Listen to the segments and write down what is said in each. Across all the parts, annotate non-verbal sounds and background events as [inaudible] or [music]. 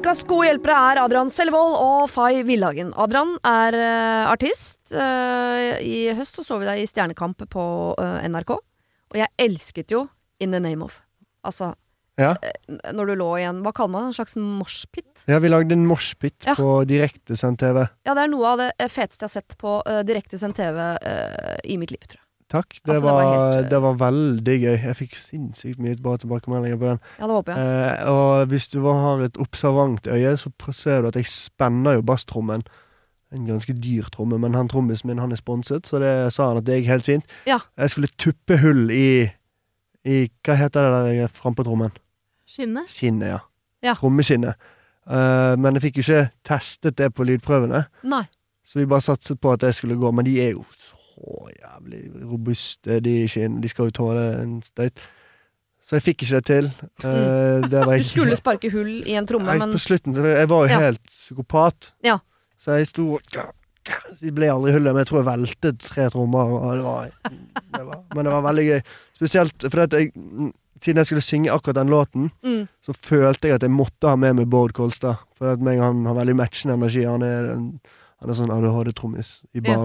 Ukas gode hjelpere er Adrian Selvold og Fay Villhagen. Adrian er uh, artist. Uh, I høst så, så vi deg i Stjernekamp på uh, NRK, og jeg elsket jo In the Name of. Altså, Ja. når du lå i en Hva kaller man det? En slags moshpit? ja, vi lagde en moshpit Ja. på direktesendt TV. Ja, det er noe av det feteste jeg har sett på direktesendt TV i mitt liv, tror jeg. Takk. Det, Altså, det var var, helt, det var veldig gøy. Jeg fikk sinnssykt mye bra tilbakemeldinger på den. Ja, det håper jeg. Eh, og hvis du har et observant øye, så ser du at jeg spenner jo basstrommen. En ganske dyr tromme, men han trommisen min han er sponset, så det sa han at det gikk helt fint. Ja. Jeg skulle tuppe hull i, i Hva heter det der jeg er frampå trommen? Skinnet? Skinnet, ja. Ja. Trommeskinnet. Uh, men jeg fikk jo ikke testet det på lydprøvene, Nei. så vi bare satset på at det skulle gå. Men de er jo så jævlig robuste, de. De skal jo tåle en støyt. Så jeg fikk ikke det til. Eh, det var [laughs] Du skulle sparke hull i en tromme, jeg, men På slutten Jeg var jo Ja. helt psykopat. Ja. Så jeg sto og De ble aldri hullet, men jeg tror jeg veltet tre trommer. Det var, det var, men det var veldig gøy. Spesielt fordi jeg Siden jeg skulle synge akkurat den låten, mm, så følte jeg at jeg måtte ha med meg Bård Kolstad. For at meg han har veldig matchende energi. Han er, en, han er sånn ADHD-trommis i Ja.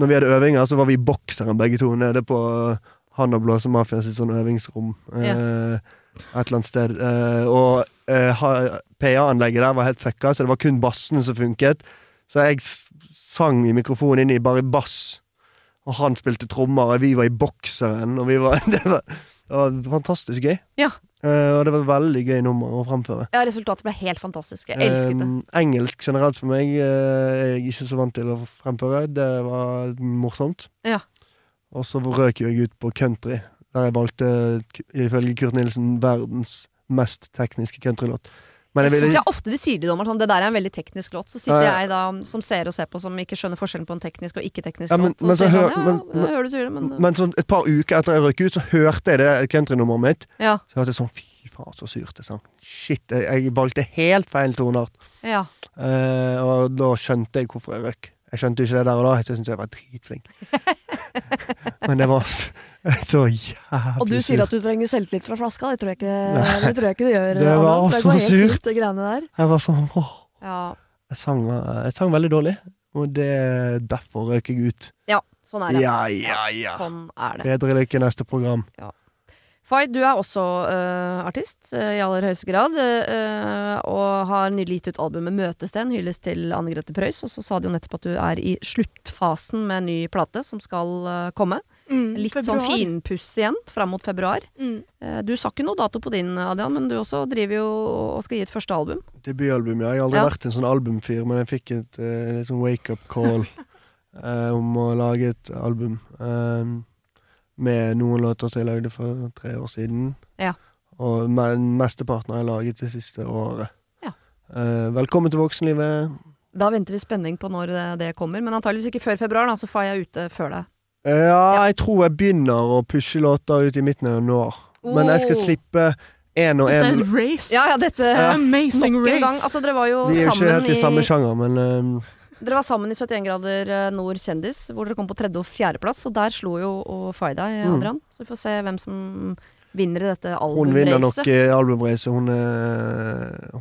Når vi hadde øvinger, så var vi i bokseren begge to nede på han og Blåsemafiaen sitt sånn øvingsrom. Eh, et eller annet sted. Eh, og eh, PA-anlegget der var helt fucka, så det var kun bassene som funket. Så jeg sang i mikrofonen inn i bare bass, og han spilte trommer, og vi var i bokseren, og vi var [laughs] Det var, det var fantastisk gøy. Ja. Eh, og det var et veldig gøy nummer å framføre. ja, resultatet ble helt fantastisk. Jeg elsket det. Eh, engelsk generelt for meg Jeg er ikke så vant til å fremføre. Det var morsomt. Ja. Og så røk jeg ut på country, der jeg valgte, ifølge Kurt Nilsen, verdens mest tekniske countrylåt. Men Jeg jeg syns jeg ofte de sier det, dommer, sånn, det der er en veldig teknisk låt. Så sitter Ja, ja. jeg da som ser og ser på, som ikke skjønner forskjellen på en teknisk og ikke-teknisk Ja, låt. Så men så hør- sånn, men- sier det, men, Men sånn et par uker etter jeg røk ut, så hørte jeg det countrynummeret mitt. ja, Så hørte jeg sånn Fy faen, så surt det sang. Shit, jeg, jeg valgte helt feil toneart. ja. Eh, og da skjønte jeg hvorfor jeg røk. Jeg skjønte jo ikke det der og da. Jeg syntes jeg var dritflink. [laughs] Men det var [laughs] så jævlig Og du sier at du trenger selvtillit fra flaska. Det tror jeg ikke, det tror jeg ikke du gjør. Det var Adrian. så surt. fint, det. Jeg var sånn åh. Ja. Jeg sang, jeg sang veldig dårlig, og det derfor røk jeg ut. ja, sånn er det. Ja, ja, ja. Sånn er det. Bedre lykke neste program. Fay, du er også uh, artist uh, i aller høyeste grad, Uh, og har nylig gitt ut albumet 'Møtesten', hyllest til Anne Grete Preus. Og så sa du jo nettopp at du er i sluttfasen med en ny plate som skal komme. Mm, Litt februar. sånn finpuss igjen fram mot februar. Mm. Du sa ikke noe dato på din, Adrian, men du også driver jo og skal gi et første album. Debutalbum, ja. Jeg har aldri Ja. vært en sånn albumfyr, men jeg fikk et eh, sånn wake-up call [laughs] om å lage et album. eh, med noen låter som jeg lagde for tre år siden. Ja. Og men mesteparten har jeg laget det siste året. Ja. Eh, velkommen til voksenlivet. Da venter vi spenning på når det, det kommer, men antageligvis ikke før februar, da, så får jeg ute før deg. Eh, ja, jeg tror jeg begynner å pushe låter ut i midten av januar. Men jeg skal Oh. slippe én og Dette er en et race. Ja, ja, dette Amazing noen gang. Altså, dere var jo Vi er jo ikke helt i samme sjanger, men eh, Dere var sammen i 71 grader eh, nord kjendis, hvor dere kom på tredje- og fjerdeplass. Og der slo jo Faida i deg, Mm. Så vi får se hvem som vinner i dette hun vinner nok albumracet. eh. Hun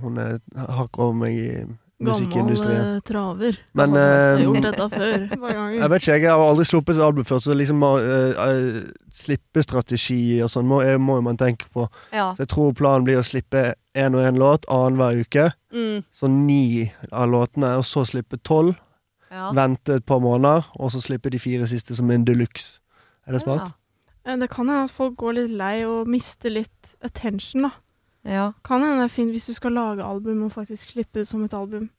hun er hakk over meg i musikkindustrien. Gammel eh, traver. Men Jeg har eh, gjort dette før. Jeg vet ikke, jeg har aldri sluppet et album før, så liksom uh, uh, slippestrategi og sånn må, eh, må jo man tenke på. Ja. Så jeg tror planen blir å slippe én og én låt annenhver uke. Mm. Så ni av låtene, og så slippe tolv. Ja. vente et par måneder, og så slippe de fire siste som en deluxe. Er det smart? Ja. Det kan hende at folk går litt lei og mister litt attention, da. Ja. Kan hende det er fint hvis du skal lage album og faktisk slippe det som et album.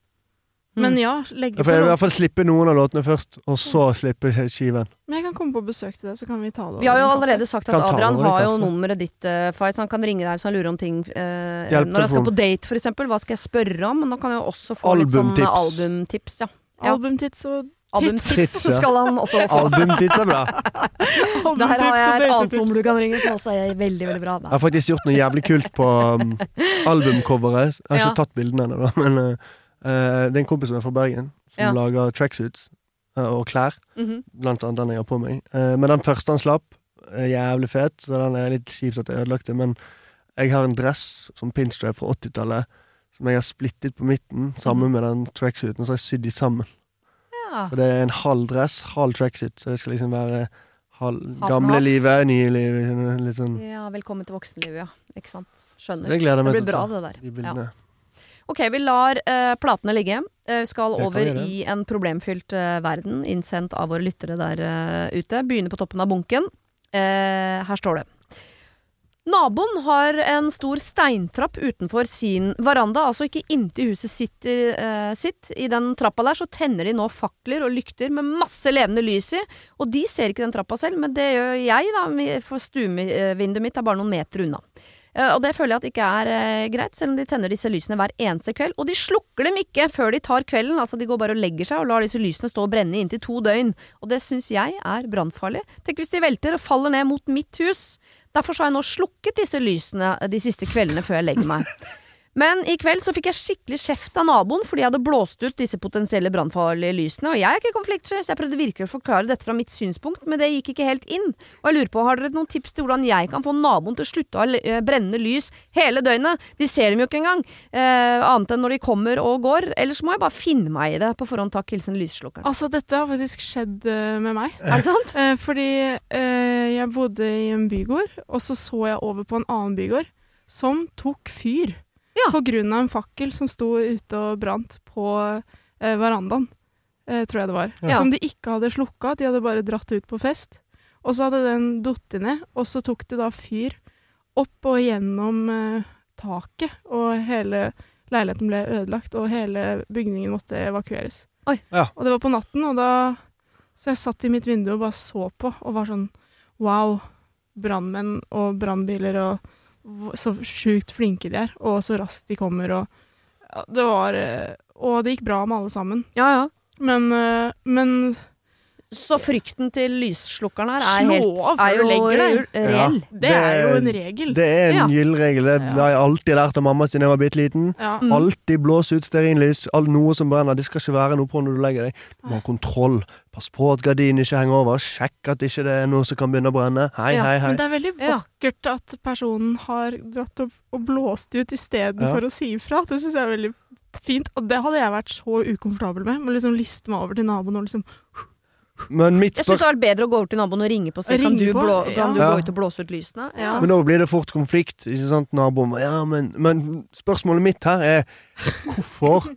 Men Mm. ja, legge Jeg på i hvert fall slippe noen av låtene først, og så slippe skiven. Men jeg kan komme på besøk til deg, så kan vi ta det Vi har jo over allerede sagt at Adrian har jo nummeret ditt, uh, Fight, så han kan ringe deg hvis han lurer om ting. Uh, når han skal på date, for eksempel. Hva skal jeg spørre om? Men da kan jeg jo også få litt sånn eh, Albumtips. albumtips. Ja. Ja. Albumtids og Albumtips så skal han også få. Albumtids er bra. [laughs] Der har jeg et annet nummer du kan ringe, som også er veldig, veldig bra. Jeg har faktisk gjort noe jævlig kult på um, albumcoveret. Jeg har ikke Ja. tatt bildene ennå, men uh, det er en kompis som er fra Bergen, som Ja. lager tracksuits uh, og klær. Mhm. Blant annet den jeg har på meg. Uh, men den første han slapp, er jævlig fet, så den er litt kjipt at jeg ødelagte. Men jeg har en dress som pinstripe fra 80-tallet, som jeg har splittet på midten, sammen Mhm. med den tracksuiten, så har jeg sydd de sammen. Ja. Så det er en halv dress, halv tracksuit. Så det skal liksom være halv, gamle livet, nye liv. Litt sånn ja, velkommen til voksenlivet, ja. Ikke sant. Skjønner. Det Det blir bra, det der. De Ja. Ok, vi lar uh, platene ligge. Vi skal over i en problemfylt uh, verden, innsendt av våre lyttere der ute. Begynner på toppen av bunken. Her står det. Naboen har en stor steintrapp utenfor sin veranda, altså ikke inntil huset sitt, eh, sitt. I den trappa der så tenner de nå fakler og lykter med masse levende lys i. Og de ser ikke den trappa selv, men det gjør jeg, da, for stuevinduet mitt er bare noen meter unna. Eh, og det føler jeg at ikke er eh, greit, selv om de tenner disse lysene hver eneste kveld. Og de slukker dem ikke før de tar kvelden, altså de går bare og legger seg og lar disse lysene stå og brenne i inntil to døgn. Og det syns jeg er brannfarlig. Tenk hvis de velter og faller ned mot mitt hus. Derfor har jeg nå slukket disse lysene de siste kveldene før jeg legger meg. [laughs] Men i kveld så fikk jeg skikkelig kjeft av naboen fordi jeg hadde blåst ut disse potensielle brannfarlige lysene. Og jeg er ikke konfliktsky, så jeg prøvde virkelig å forklare dette fra mitt synspunkt, men det gikk ikke helt inn. Og jeg lurer på, har dere noen tips til hvordan jeg kan få naboen til å slutte å eh, lys hele døgnet? De ser dem jo ikke engang, eh, annet enn når de kommer og går. Ellers må jeg bare finne meg i det. På forhånd takk, hilsen lysslukkeren. Altså, dette har faktisk skjedd eh, med meg. Er det sant? Eh, fordi eh, jeg bodde i en bygård, og så så jeg over på en annen bygård som tok fyr. Ja. På grunn av en fakkel som sto ute og brant på eh, verandaen, eh, tror jeg det var. Ja. Som de ikke hadde slukka, de hadde bare dratt ut på fest. Og så hadde den datt ned, og så tok det da fyr opp og gjennom eh, taket, og hele leiligheten ble ødelagt, og hele bygningen måtte evakueres. Oi. Ja. Og det var på natten, og da Så jeg satt i mitt vindu og bare så på, og var sånn Wow, brannmenn og brannbiler og så sjukt flinke de er, og så raskt de kommer, og ja, Det var eh, Og det gikk bra med alle sammen. Ja, ja. Men, eh, men Så frykten til lysslukkeren her er Slå helt av er du jo reell. Ja. det er jo en regel. Det er en Ja. gyllen regel. Det har jeg alltid lært av mamma siden jeg var bitte liten. Ja. Mm. Alltid blås ut stearinlys. Noe som brenner. Det skal ikke være noe på når du legger deg. Du må ha kontroll. Pass på at gardinen ikke henger over. Sjekk at ikke det er noe som kan begynne å brenne. Hei, Ja, hei, hei. Men det er veldig Ja. vakkert at personen har dratt opp og blåst ut istedenfor Ja. å si ifra. Det syns jeg er veldig fint. Og det hadde jeg vært så ukomfortabel med. Må liksom liste meg over til naboen og liksom Men mitt Jeg syns det spørsmål hadde vært bedre å gå over til naboen og ringe på og si kan du, på, blå, ja. kan du Ja. gå ut og blåse ut lysene. Ja. Men nå blir det fort konflikt. Ikke sant, naboen Ja, men, men spørsmålet mitt her er hvorfor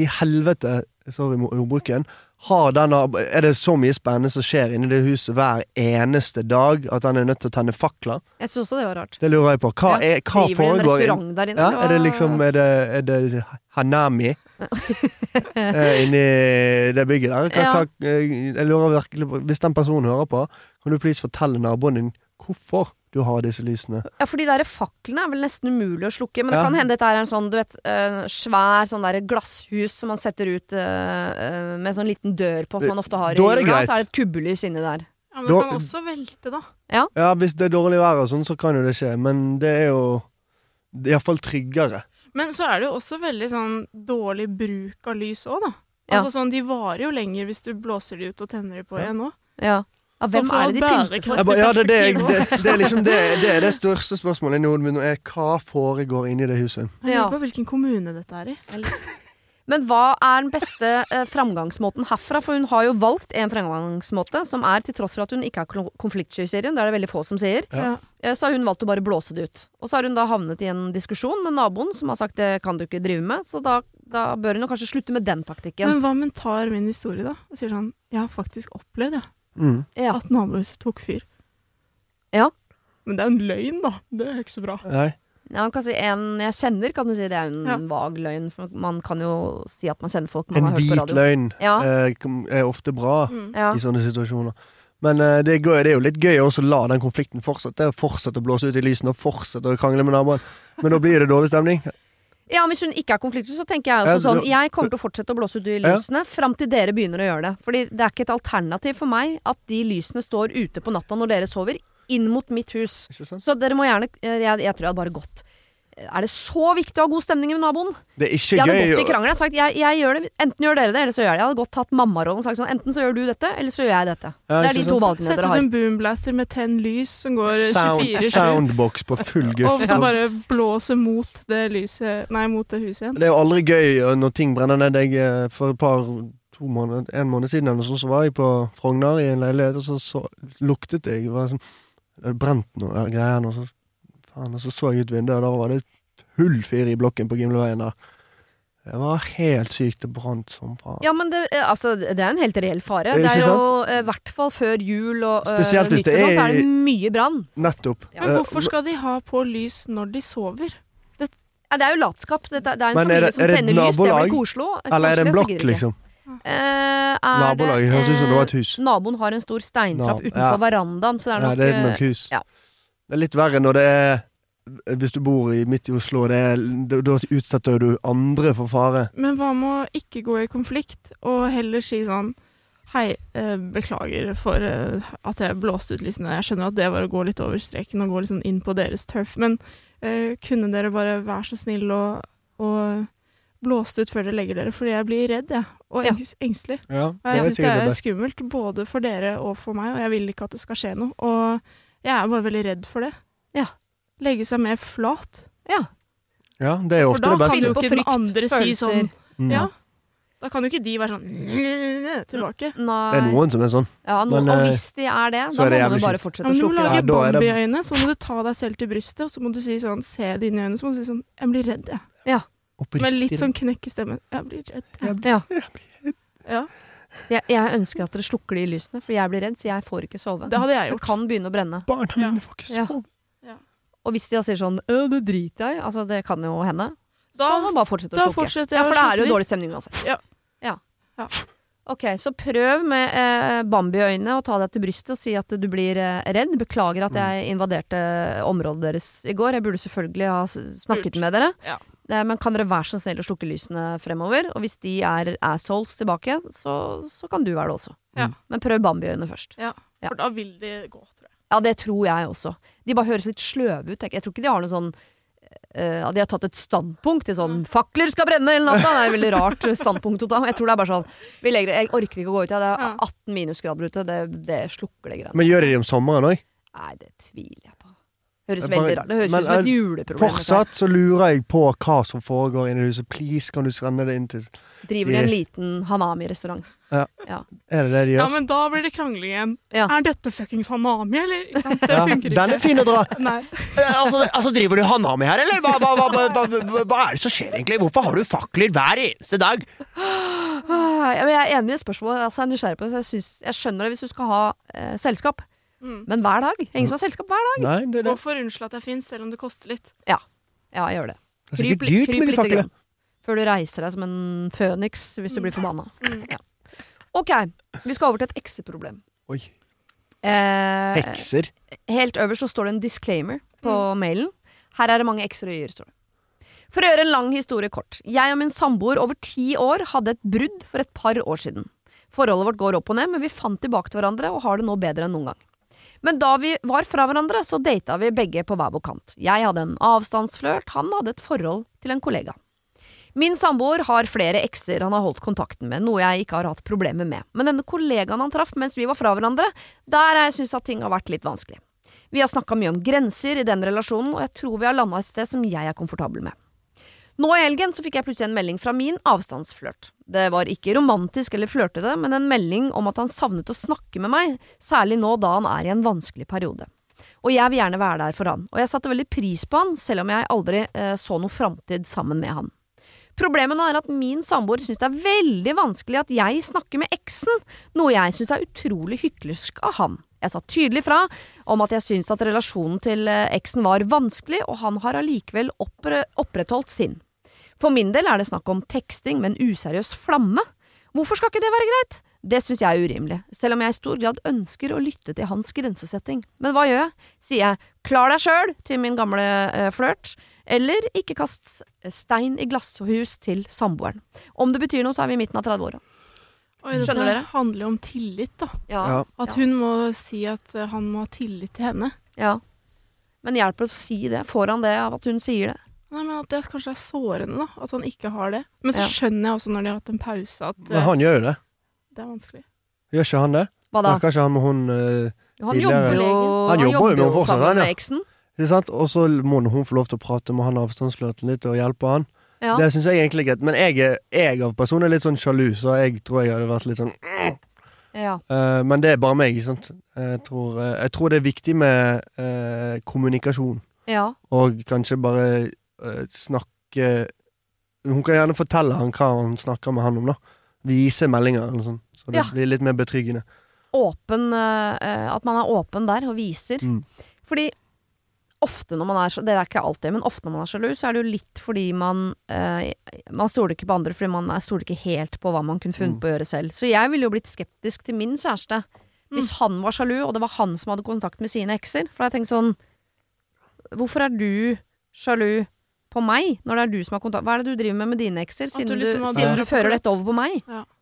i helvete, sorry ordbruken, denne, er det så mye spennende som skjer inni det huset hver eneste dag at han er nødt til å tenne fakler? Jeg syns også det var rart. Det lurer jeg på. Hva, Ja. er, hva foregår inn- der inne? Ja, er det liksom Er det, er det Hanami [laughs] eh, inni det bygget der? Hva, Ja. hva, eh, jeg lurer virkelig på Hvis den personen hører på, kan du please fortelle naboen din hvorfor du har disse lysene? Ja, for de der faklene er vel nesten umulig å slukke. Men det Ja. kan hende dette er en sånn, du vet, uh, svær sånn der glasshus som man setter ut uh, med sånn liten dør på, som man ofte har i jula. greit. Så er det et kubbelys inni der. Ja, men Da- det kan også velte, da. Ja, hvis det er dårlig vær og sånn, så kan jo det skje, men det er jo iallfall tryggere. Men så er det jo også veldig sånn dårlig bruk av lys òg, da. Ja. Altså sånn, De varer jo lenger hvis du blåser de ut og tenner de på Ja. igjen òg. Ja. Ja hvem er det de pynter for? Ja, det, det, det, det er liksom det, det er det største spørsmålet i Norden er hva foregår inni det huset? Jeg Ja. lurer på hvilken kommune dette er i. [laughs] Men hva er den beste eh, framgangsmåten herfra? For hun har jo valgt en framgangsmåte som er, til tross for at hun ikke er klo- konfliktsky i serien, det er det veldig få som sier, Ja. Eh, så har hun valgt å bare blåse det ut. Og så har hun da havnet i en diskusjon med naboen som har sagt det kan du ikke drive med, så da da bør hun kanskje slutte med den taktikken. Men hva om hun tar min historie, da? Og sier sånn Jeg har faktisk opplevd ja, Mm. ja. at nabohuset tok fyr. Ja. Men det er jo en løgn, da. Det er jo ikke så bra. Nei. Ja, man kan si En jeg kjenner, kan du si det er en Ja. vag løgn. For man kan jo si at man kjenner folk man En har hørt på hvit løgn Ja. eh, er ofte bra Mm. Ja. i sånne situasjoner. Men eh, det, er gøy, det er jo litt gøy også å la den konflikten fortsette. Fortsette å blåse ut i lysene og fortsette å krangle med naboen. Men da blir det dårlig stemning. Ja, Hvis hun ikke er konfliktsky, så tenker jeg også Ja, sånn Jeg kommer til å fortsette å blåse ut de Ja. lysene fram til dere begynner å gjøre det. Fordi det er ikke et alternativ for meg at de lysene står ute på natta når dere sover, inn mot mitt hus. Så dere må gjerne Jeg, jeg tror jeg hadde bare gått. Er det så viktig å ha god stemning med naboen? Det er ikke Jeg hadde gøy gått i krangel. krangelen og sagt jeg, jeg gjør det, enten gjør dere det, eller så gjør jeg det. Jeg hadde godt tatt mammarollen og sagt sånn enten så gjør du dette, eller så gjør jeg dette. Ja, det er de to sant? valgene Sett dere ut en boomblaster med tenn lys som går 24-7. soundbox på full guff. Og som bare blåser mot det lyset Nei, mot det huset igjen. Det er jo aldri gøy når ting brenner ned. Jeg, eh, for et par to måneder, en måned siden eller noe sånt, så var jeg på Frogner i en leilighet, og så, så luktet jeg Det var sånn, det brent noe greier. Og så, og så så jeg ut vinduet, og da var det full fyr i blokken på Gimleveien der. Det var helt sykt. Det brant som faen. Ja, men det, eh, altså, det er en helt reell fare. Eh, Det er jo i hvert fall før jul og eh, Spesielt hvis det nyttår så er- er det mye brann. Nettopp. Ja. Men Eh, hvorfor skal de ha på lys når de sover? Ja, det er jo latskap. Det, det er en Men er familie det- som er det tenner lys. Det blir koselig. Eller er det en blokk, liksom? Eh, er Nabolag. Det høres ut som det var et eh, hus. Naboen har en stor steintrapp Nab- utenfor ja. verandaen, så det er Ja, nok, det er eh, nok hus. ja. Det er litt verre når det er Hvis du bor i, midt i Oslo, det da, utsetter du andre for fare. Men hva med å ikke gå i konflikt, og heller si sånn Hei, eh, beklager for eh, at jeg blåste ut lysene. Jeg skjønner at det var å gå litt over streken og gå sånn inn på deres turf, men eh, kunne dere bare være så snill og, og blåste ut før dere legger dere? Fordi jeg blir redd, jeg. Og Ja. engstelig. Ja, Og jeg syns det er skummelt, både for dere og for meg, og jeg vil ikke at det skal skje noe. Og jeg er bare veldig redd for det. Ja. Legge seg mer flat. Ja. Ja, det er jo For da kan beste. jo ikke den andre si sånn Mm. Ja. Da kan jo ikke de være sånn tilbake. Nei. Det er noen som er sånn. Ja, no, Men, og hvis de er det, da er det må du bare fortsette Ja, å men du må slukke lage det. i øynene, det- så må du ta deg selv til brystet, og så må du si sånn Se det inn i øynene, så må du si sånn Jeg blir redd, jeg. Med litt sånn knekk i stemmen. Jeg blir redd. Jeg. Ja. Ja, Jeg, jeg ønsker at dere slukker de lysene, for jeg blir redd, så jeg får ikke sove. det hadde jeg Det gjort. kan begynne å brenne. Barna Ja. mine får ikke Ja. Og hvis de da sier sånn «Øh, det driter jeg i, altså det kan jo hende, Da- så må man bare fortsette å slukke. fortsetter jeg ja, for da er det jo dårlig stemning uansett. Ja. ja. Ja. Ok, så prøv med eh, Bambi-øyne og ta deg til brystet og si at du blir eh, redd. Beklager at jeg invaderte området deres i går. Jeg burde selvfølgelig ha snakket Lurt. med dere. Ja. Eh, men kan dere være så snill å slukke lysene fremover? Og hvis de er assholes tilbake, så, så kan du være det også. Ja. Men prøv Bambi-øyne først. Ja, for da vil de gå, jeg. Ja, det tror jeg også. De bare høres litt sløve ut. Jeg jeg tror ikke de har noe sånn uh, At de har tatt et standpunkt til sånn 'fakler skal brenne' hele natta. Det er et veldig rart standpunkt å ta. Jeg tror det er bare sånn vi legger, Jeg orker ikke å gå ut. jeg. det er 18 minusgrader ute. Det, det slukker det greiene. Men gjør de det om sommeren òg? Nei, det tviler jeg på. Høres Det bare- veldig rart Det høres men, ut som et juleproblem. Fortsatt så lurer jeg på hva som foregår inne i huset. Please, kan du sende det inn til Driver de en liten Hanami-restaurant. Er det det de Ja, men da blir det krangling igjen. Ja. Er dette fuckings Hanami, eller? Det Ja, funker ikke. Den er fin å dra. [laughs] Altså, altså, driver du Hanami her, eller? Hva, hva, hva, hva, hva, hva er det som skjer egentlig? Hvorfor har du fakler hver eneste dag? Ah, ja, men jeg er enig i spørsmålet. Altså, jeg er nysgjerrig på det. Så jeg, synes, jeg skjønner det hvis du skal ha eh, selskap. Mm. Men hver dag? Ingen som har selskap hver dag? Nei, det, det. Hvorfor for unnskyld at jeg fins, selv om det koster litt. Ja, jeg gjør det. det er Kryp, sikkert li- dyrt kryp med de faklene. Før du reiser deg som en føniks hvis du blir forbanna. Mm. Ja. Ok, vi skal over til et ekseproblem. Oi. Eh, Hekser. helt øverst så står det en disclaimer på Mm. mailen. Her er det mange x-er og y-er, står det. For å gjøre en lang historie kort. Jeg og min samboer over ti år hadde et brudd for et par år siden. Forholdet vårt går opp og ned, men vi fant tilbake til hverandre og har det nå bedre enn noen gang. Men da vi var fra hverandre, så data vi begge på hver vår kant. Jeg hadde en avstandsflørt, han hadde et forhold til en kollega. Min samboer har flere ekser han har holdt kontakten med, noe jeg ikke har hatt problemer med. Men denne kollegaen han traff mens vi var fra hverandre, der har jeg syntes at ting har vært litt vanskelig. Vi har snakka mye om grenser i den relasjonen, og jeg tror vi har landa et sted som jeg er komfortabel med. Nå i helgen så fikk jeg plutselig en melding fra min avstandsflørt. Det var ikke romantisk eller flørtete, men en melding om at han savnet å snakke med meg, særlig nå da han er i en vanskelig periode. Og jeg vil gjerne være der for han, og jeg satte veldig pris på han, selv om jeg aldri eh, så noe framtid sammen med han. Problemet nå er at min samboer syns det er veldig vanskelig at jeg snakker med eksen, noe jeg syns er utrolig hyklersk av han. Jeg sa tydelig fra om at jeg syns at relasjonen til eh, eksen var vanskelig, og han har allikevel oppre opprettholdt sin. For min del er det snakk om teksting med en useriøs flamme. Hvorfor skal ikke det være greit? Det syns jeg er urimelig, selv om jeg i stor grad ønsker å lytte til hans grensesetting. Men hva gjør jeg? Sier jeg klar deg sjøl til min gamle eh, flørt, eller ikke kast stein i glasshus til samboeren. Om det betyr noe, så er vi i midten av 30-åra. Oi, dette Skjønner dere? handler jo om tillit, da. Ja. Ja. At hun må si at eh, han må ha tillit til henne. ja. Men hjelper det å si det? Får han det av at hun sier det? Nei, men At det kanskje er sårende, da. At han ikke har det. Men så Ja. skjønner jeg også når de har hatt en pause, at Men eh, han gjør jo det. det er vanskelig. Gjør ikke han det? Hva da? Snakker ikke han med hun uh, Han tidligere- jobber jo, Han jobber jo med henne fortsatt, sammen med eksen. Ikke sant? Og så må hun få lov til å prate med han avstandsflørten litt og hjelpe han. Ja. Det syns jeg egentlig er greit. Men jeg, jeg av person er litt sånn sjalu, så jeg tror jeg hadde vært litt sånn ja. uh, Men det er bare meg, ikke sant. Jeg tror, eh, jeg tror det er viktig med uh, kommunikasjon, ja. og kanskje bare eh, snakke Hun kan gjerne fortelle han hva hun snakker med han om, da. Vise meldinger eller noe sånt. Så det Ja. blir litt mer betryggende. Åpen eh, At man er åpen der og viser. Mm. Fordi ofte når man er så- Det er ikke alltid, men ofte når man er sjalu, så er det jo litt fordi man eh, Man stoler ikke på andre fordi man er- stoler ikke helt på hva man kunne funnet Mm. på å gjøre selv. Så jeg ville jo blitt skeptisk til min kjæreste hvis han var sjalu, og det var han som hadde kontakt med sine ekser. For jeg tenkte sånn Hvorfor er du sjalu på meg, når det er du som har kontakt Hva er det du driver med med dine ekser, siden du du, liksom du, siden du fører dette over på meg?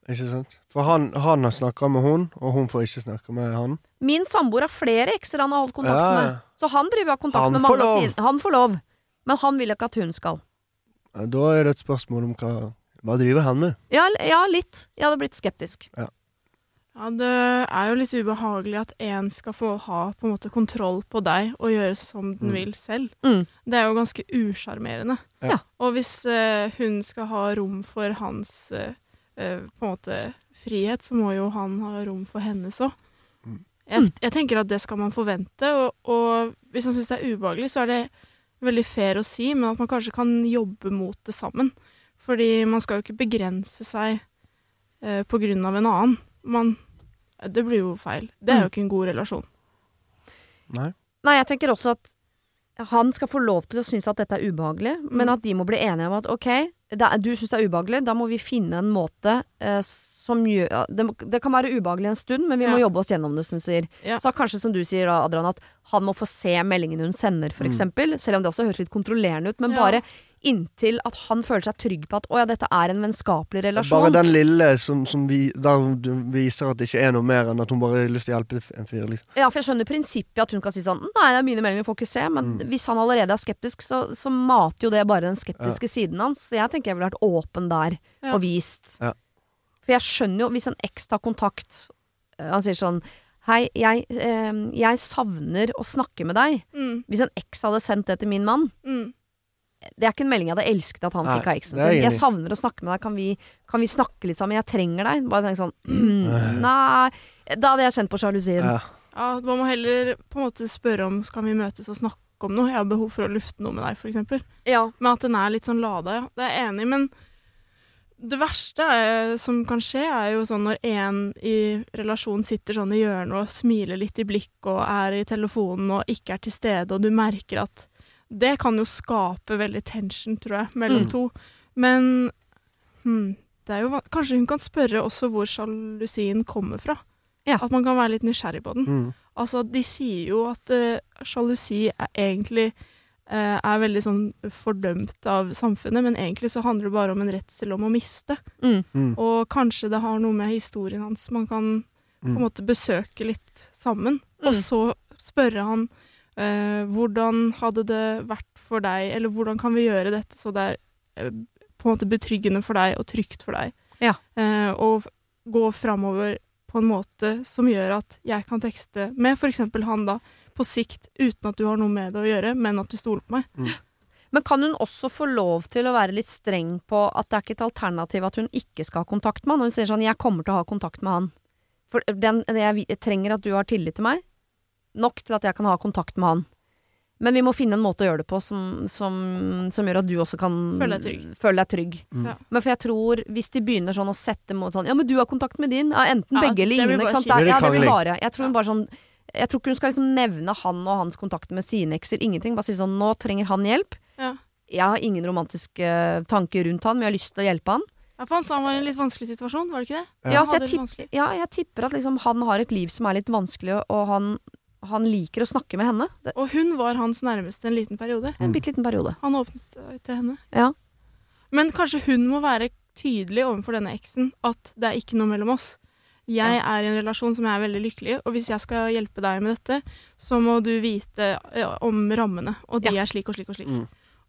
Ikke sant? For han, han har snakka med hun, og hun får ikke snakke med han. Min samboer har flere ekser han har holdt kontakt Ja, ja. med. Så han driver har kontakt Han med mange av sine Han får lov. Men han vil ikke at hun skal. Da er det et spørsmål om hva Hva driver han med? Ja, ja litt. Jeg hadde blitt skeptisk. Ja, det er jo litt ubehagelig at én skal få ha på en måte kontroll på deg og gjøre som den Mm. vil selv. Mm. Det er jo ganske usjarmerende. Ja. Og hvis uh, hun skal ha rom for hans uh, på en måte frihet, så må jo han ha rom for hennes òg. Mm. Jeg, jeg tenker at det skal man forvente, og, og hvis han syns det er ubehagelig, så er det veldig fair å si, men at man kanskje kan jobbe mot det sammen. Fordi man skal jo ikke begrense seg eh, på grunn av en annen. Man, det blir jo feil. Det er jo ikke en god relasjon. Nei? Nei, jeg tenker også at han skal få lov til å synes at dette er ubehagelig, men Mm. at de må bli enige om at ok, det er, du syns det er ubehagelig, da må vi finne en måte eh, som gjør ja, det, det kan være ubehagelig en stund, men vi må jobbe oss gjennom det, som du sier. Ja. Så kanskje som du sier, Adrian, at han må få se meldingen hun sender, for Mm. eksempel. Selv om det også høres litt kontrollerende ut, men Ja. bare inntil at han føler seg trygg på at å ja, dette er en vennskapelig relasjon. Bare den lille som, som vi, der viser at det ikke er noe mer enn at hun bare har lyst til å hjelpe en fyr. Liksom. Ja, for jeg skjønner prinsippet at hun kan si sånn Nei, det er mine meldinger, får ikke se. Men Mm. hvis han allerede er skeptisk, så, så mater jo det bare den skeptiske siden hans. Så jeg tenker jeg ville vært åpen der Ja. og vist. Ja. For jeg skjønner jo, hvis en eks tar kontakt eh, Han sier sånn Hei, jeg, eh, jeg savner å snakke med deg. Mm, Hvis en eks hadde sendt det til min mann mm. Det er ikke en melding jeg hadde elsket at han Nei, fikk av eksen sin. jeg savner å snakke med deg, kan vi, kan vi snakke litt sammen? Jeg trenger deg. Bare tenk sånn [clears throat] Nei Da hadde jeg kjent på sjalusien. Ja. Ja, man må heller på en måte spørre om skal vi møtes og snakke om noe. Jeg har behov for å lufte noe med deg, f.eks. Ja. Men at den er litt sånn lada, ja. Det er jeg enig i. Men det verste er, som kan skje, er jo sånn når en i relasjonen sitter sånn i hjørnet og smiler litt i blikk og er i telefonen og ikke er til stede, og du merker at Det kan jo skape veldig tension, tror jeg, mellom Mm. to. Men hmm, det er jo Kanskje hun kan spørre også hvor sjalusien kommer fra. Ja. At man kan være litt nysgjerrig på den. Mm. Altså, de sier jo at eh, sjalusi er egentlig uh, er veldig sånn fordømt av samfunnet, men egentlig så handler det bare om en redsel om å miste. Mm. Mm. Og kanskje det har noe med historien hans man kan på en Mm. måte besøke litt sammen. Mm. Og så spørre han hvordan hadde det vært for deg, eller hvordan kan vi gjøre dette så det er eh, på en måte betryggende for deg og trygt for deg. Ja. Eh, og gå framover på en måte som gjør at jeg kan tekste med f.eks. han da, på sikt, uten at du har noe med det å gjøre, men at du stoler på meg. Men kan hun også få lov til å være litt streng på at det er ikke et alternativ at hun ikke skal ha kontakt med han? Hun sier sånn 'jeg kommer til å ha kontakt med han'. For den, jeg, jeg trenger at du har tillit til meg. Nok til at jeg kan ha kontakt med han. Men vi må finne en måte å gjøre det på som, som, som gjør at du også kan Føle deg trygg. føle deg trygg. Mm. Ja. Men for jeg tror, hvis de begynner sånn å sette mot sånn Ja, men du har kontakt med din. Ja, enten Ja, begge eller ingen. Ikke sant? det ja, det blir bare Jeg tror hun bare sånn Jeg tror ikke hun skal liksom nevne han og hans kontakter med sine ekser. Ingenting. Bare si sånn Nå trenger han hjelp. Ja. Jeg har ingen romantiske tanker rundt han, men jeg har lyst til å hjelpe han. Ja, for han sa han var i en litt vanskelig situasjon, var det ikke det? Ja. Ja, så jeg, tipp, ja, jeg tipper at liksom han har et liv som er litt vanskelig, og han, han liker å snakke med henne. Det Og hun var hans nærmeste en liten periode. er en bitte liten periode. Han åpnet seg til henne. Ja. Men kanskje hun må være tydelig overfor denne eksen at det er ikke noe mellom oss. Jeg er i en relasjon som jeg er veldig lykkelig i, og hvis jeg skal hjelpe deg med dette, så må du vite eh, om rammene, og de Ja. er slik og slik og slik. Mm.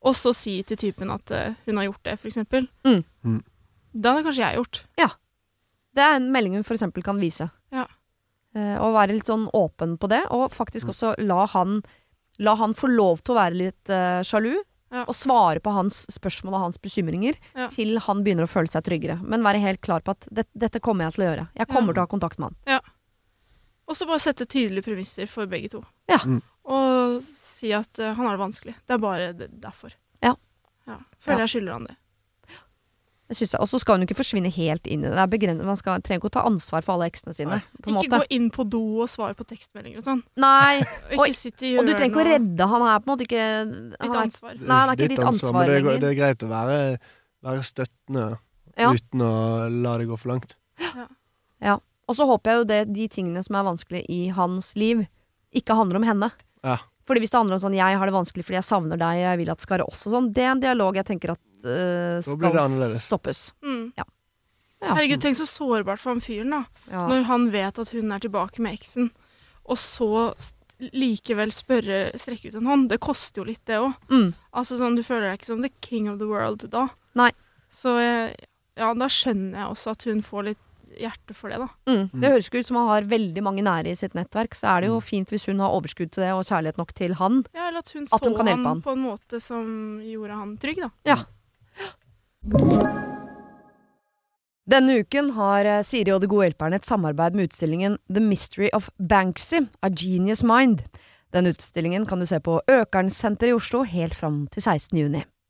Og så si til typen at eh, hun har gjort det, for eksempel. Mm. Mm. Da hadde kanskje jeg gjort. Det er en melding hun for eksempel kan vise. Eh, og være litt sånn åpen på det, og faktisk Mm. også la han, la han få lov til å være litt eh, sjalu. Ja. Og svare på hans spørsmål og hans bekymringer Ja. til han begynner å føle seg tryggere. Men være helt klar på at det, dette kommer jeg til å gjøre. Jeg kommer Ja. til å ha kontakt med han. Og så bare sette tydelige premisser for begge to. Ja. Mm. Og si at uh, han har det vanskelig. Det er bare derfor. Ja. ja. Føler Ja. jeg skylder han det. Og så skal hun jo ikke forsvinne helt inn i det. det er man skal, trenger ikke å ta ansvar for alle eksene sine. På Ikke måte. gå inn på do og svare på tekstmeldinger og sånn. Nei, [laughs] Og ikke sitte i og du trenger ikke å redde. Han her, på en måte ikke han Ditt er, ansvar. Det Nei, det er ikke ditt ansvar men det, er, lenger. det er greit å være, være støttende Ja. uten å la det gå for langt. Ja Og så håper jeg jo det, de tingene som er vanskelig i hans liv, ikke handler om henne. Ja. Fordi hvis det handler om sånn 'jeg har det vanskelig fordi jeg savner deg, jeg vil at det skal være oss' og sånn, det er en dialog jeg tenker at det skal stoppes. Mm. Ja. Herregud, tenk så sårbart for han fyren, da. Ja. Når han vet at hun er tilbake med eksen, og så likevel spørre, strekke ut en hånd. Det koster jo litt, det òg. Mm. Altså sånn, du føler deg ikke som the king of the world da. Nei. Så eh, ja, da skjønner jeg også at hun får litt hjerte for det, da. Mm. Det høres ikke ut som han har veldig mange nære i sitt nettverk, så er det jo fint hvis hun har overskudd til det og kjærlighet nok til han. Ja, eller at hun At hun så kan han han. på en måte som gjorde han trygg, da. Ja. Denne uken har eh, Siri og De gode hjelperne et samarbeid med utstillingen The Mystery of Banksy, A Genius Mind. Den utstillingen kan du se på Økernsenteret i Oslo helt fram til 16. juni.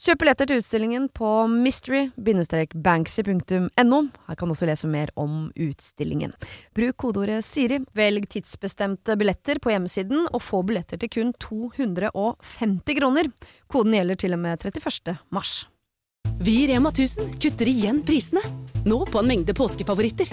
Kjøp billetter til utstillingen på mystery-banksy.no. Her kan du også lese mer om utstillingen. Bruk kodeordet Siri, velg tidsbestemte billetter på hjemmesiden, og få billetter til kun 250 kroner. Koden gjelder til og med 31. mars. Vi i Rema 1000 kutter igjen prisene. Nå på en mengde påskefavoritter.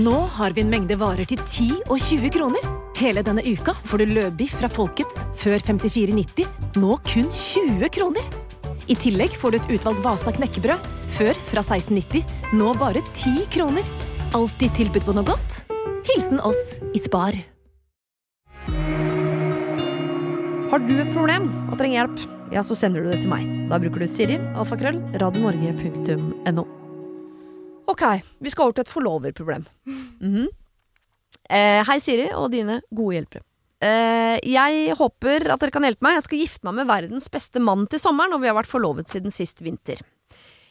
Nå har vi en mengde varer til 10 og 20 kroner. Hele denne uka får du løbiff fra Folkets før 54,90, nå kun 20 kroner. I tillegg får du et utvalgt Vasa knekkebrød, før fra 16,90, nå bare 10 kroner. Alltid tilbud på noe godt. Hilsen oss i Spar. Har du et problem og trenger hjelp, ja, så sender du det til meg. Da bruker du Siri, alfakrøll, radionorge.no. Ok, vi skal over til et forloverproblem. Mhm. eh, hei, Siri og dine gode hjelpere. Eh, jeg håper at dere kan hjelpe meg. Jeg skal gifte meg med verdens beste mann til sommeren, og vi har vært forlovet siden sist vinter.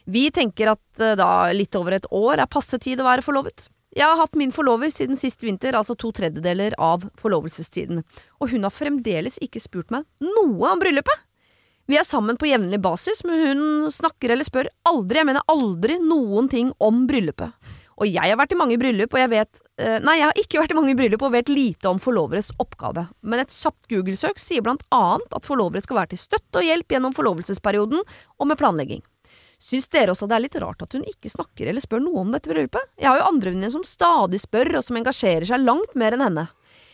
Vi tenker at eh, da litt over et år er passe tid å være forlovet. Jeg har hatt min forlover siden sist vinter, altså to tredjedeler av forlovelsestiden, og hun har fremdeles ikke spurt meg noe om bryllupet. Vi er sammen på jevnlig basis, men hun snakker eller spør aldri, jeg mener aldri, noen ting om bryllupet. Og jeg har vært i mange bryllup, og jeg vet eh, Nei, jeg har ikke vært i mange bryllup og vet lite om forloveres oppgave, men et kjapt Google-søk sier blant annet at forlovere skal være til støtte og hjelp gjennom forlovelsesperioden og med planlegging. Syns dere også det er litt rart at hun ikke snakker eller spør noe om dette bryllupet? Jeg har jo andre venninner som stadig spør, og som engasjerer seg langt mer enn henne.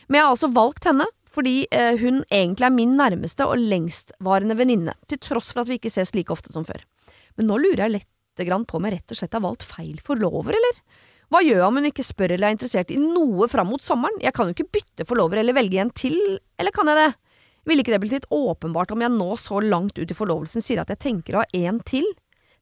Men jeg har altså valgt henne fordi eh, hun egentlig er min nærmeste og lengstvarende venninne, til tross for at vi ikke ses like ofte som før. Men nå lurer jeg litt på om jeg rett og slett har valgt feil forlover, eller? Hva gjør jeg om hun ikke spør eller er interessert i noe fram mot sommeren? Jeg kan jo ikke bytte forlover eller velge en til, eller kan jeg det? Ville ikke det blitt litt åpenbart om jeg nå så langt ut i forlovelsen sier at jeg tenker å ha en til?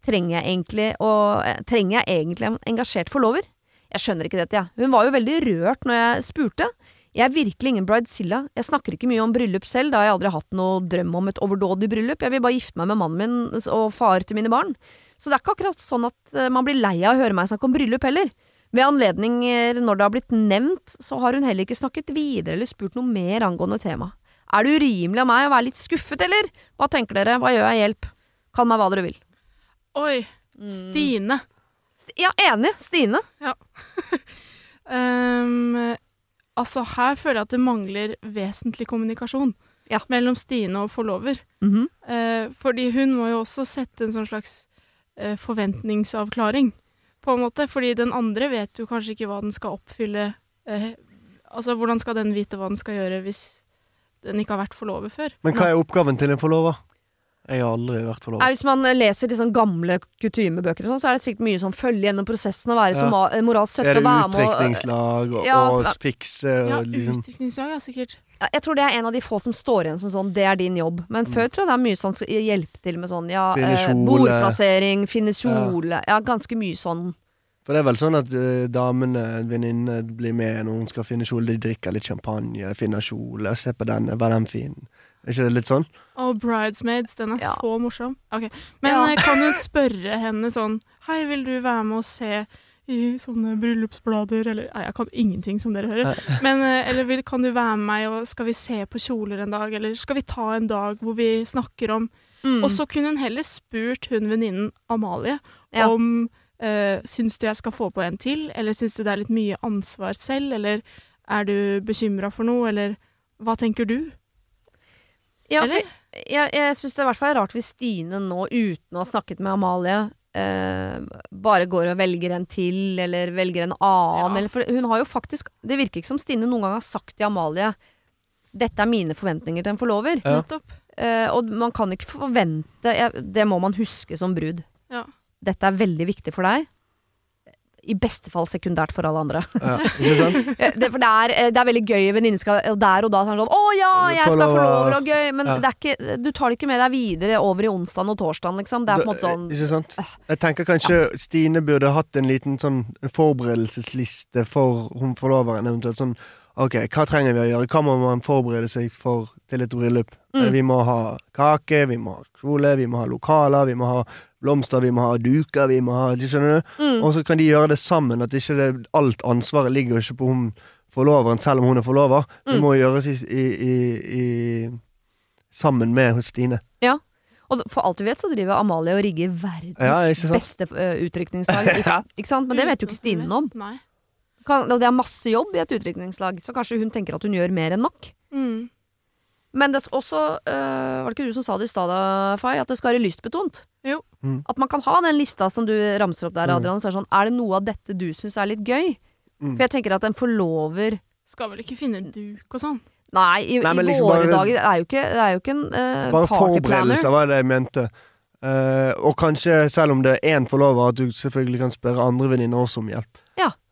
Trenger jeg egentlig, å, eh, trenger jeg egentlig en engasjert forlover? Jeg skjønner ikke dette, jeg. Ja. Hun var jo veldig rørt når jeg spurte. Jeg er virkelig ingen bridezilla. Jeg snakker ikke mye om bryllup selv, da har jeg aldri hatt noe drøm om et overdådig bryllup. Jeg vil bare gifte meg med mannen min og far til mine barn. Så det er ikke akkurat sånn at eh, man blir lei av å høre meg snakke om bryllup heller. Ved anledninger når det har blitt nevnt, så har hun heller ikke snakket videre eller spurt noe mer angående temaet. Er det urimelig av meg å være litt skuffet, eller? Hva tenker dere, hva gjør jeg, hjelp? Kall meg hva dere vil. Oi. Mm. Stine. Ja, enig. Stine. Ja. Um, [laughs] altså, her føler jeg at det mangler vesentlig kommunikasjon Ja. mellom Stine og forlover. Mhm. Eh, fordi hun må jo også sette en sånn slags eh, forventningsavklaring, på en måte. Fordi den andre vet jo kanskje ikke hva den skal oppfylle. Eh, altså, hvordan skal den vite hva den skal gjøre hvis den ikke har vært forlover før? Men hva er oppgaven til en forlover? Jeg har aldri vært forlovet. hvis man leser de sånn gamle kutymebøker, og sånn, så er det sikkert mye sånn følge gjennom prosessen og være Ja. eh, moralsk støtte Er det og være med og utdrikningslag og, Ja, og fikse og Ja, liksom utdrikningslag, ja, sikkert. Ja, Jeg tror det er en av de få som står igjen som sånn, det er din jobb. Men før tror jeg det er mye sånn hjelpe til med sånn, ja, Finne eh, kjole. bordplassering, finne kjole, ja. ganske mye sånn. For det er vel sånn at uh, damene, venninnene, blir med når hun skal finne kjole. De drikker litt champagne, finner kjole, se på denne, var den fin? Er ikke det litt sånn? Og Bridesmaids, den er Ja. så morsom. Okay. Men Ja. eh, kan hun spørre henne sånn Hei, vil du være med og se i sånne bryllupsblader, eller Nei, jeg kan ingenting, som dere hører. Men, eh, eller vil, kan du være med meg, og skal vi se på kjoler en dag, eller skal vi ta en dag hvor vi snakker om Mm. Og så kunne hun heller spurt hun venninnen Amalie Ja. om eh, Syns du jeg skal få på en til, eller syns du det er litt mye ansvar selv, eller er du bekymra for noe, eller hva tenker du? Ja, Eller? for jeg, jeg syns det er i hvert fall rart hvis Stine nå, uten å ha snakket med Amalie, eh, bare går og velger en til, eller velger en annen. Ja. Eller, for hun har jo faktisk Det virker ikke som Stine noen gang har sagt til Amalie dette er mine forventninger til en forlover. Ja. Eh, og man kan ikke forvente jeg, Det må man huske som brud. Ja. Dette er veldig viktig for deg. I beste fall sekundært for alle andre. Ja, ikke sant? [laughs] Eh, det, for det er, eh, det er veldig gøy venninne skal der og da sånn Å ja, jeg skal få lov og gøy. Men Ja. det er ikke, du tar det ikke med deg videre over i onsdagen og torsdagen, liksom. Det er på en måte sånn Ikke sant? Jeg tenker kanskje Stine burde hatt en liten sånn forberedelsesliste for hun forloveren. Eventuelt sånn OK, hva trenger vi å gjøre? Hva må man forberede seg for til et bryllup? Mm. Eh, Vi må ha kake, vi må ha kjole, vi må ha lokaler, vi må ha blomster, vi må ha duker, vi må ha Skjønner du? mm, Og så kan de gjøre det sammen, at ikke det, alt ansvaret ligger ikke på hun forloveren, selv om hun er forlover. Det Mm. må gjøres i, i, i, i sammen med hos Stine. Ja. Og for alt vi vet, så driver Amalie og rigger verdens Ja, ikke beste uh. [laughs] Ja. Ikke sant? Men det vet jo ikke Stine noe om. Nei. Kan, og det er masse jobb i et utrykningslag, så kanskje hun tenker at hun gjør mer enn nok. Mm. Men det er også øh, Var det ikke du som sa det i stad, Fay? At det skal være lystbetont? Jo. Mm. At man kan ha den lista som du ramser opp der, Mm. Adrian. Så er, det sånn, er det noe av dette du syns er litt gøy? Mm. For jeg tenker at en forlover Skal vel ikke finne duk og sånn? Nei, i, Nei, i liksom våre bare- dager er jo ikke, det er jo ikke en uh, Bare forberedelser forberedelse var det jeg mente. Uh, og kanskje, selv om det er én forlover, at du selvfølgelig kan spørre andre venninner også om hjelp.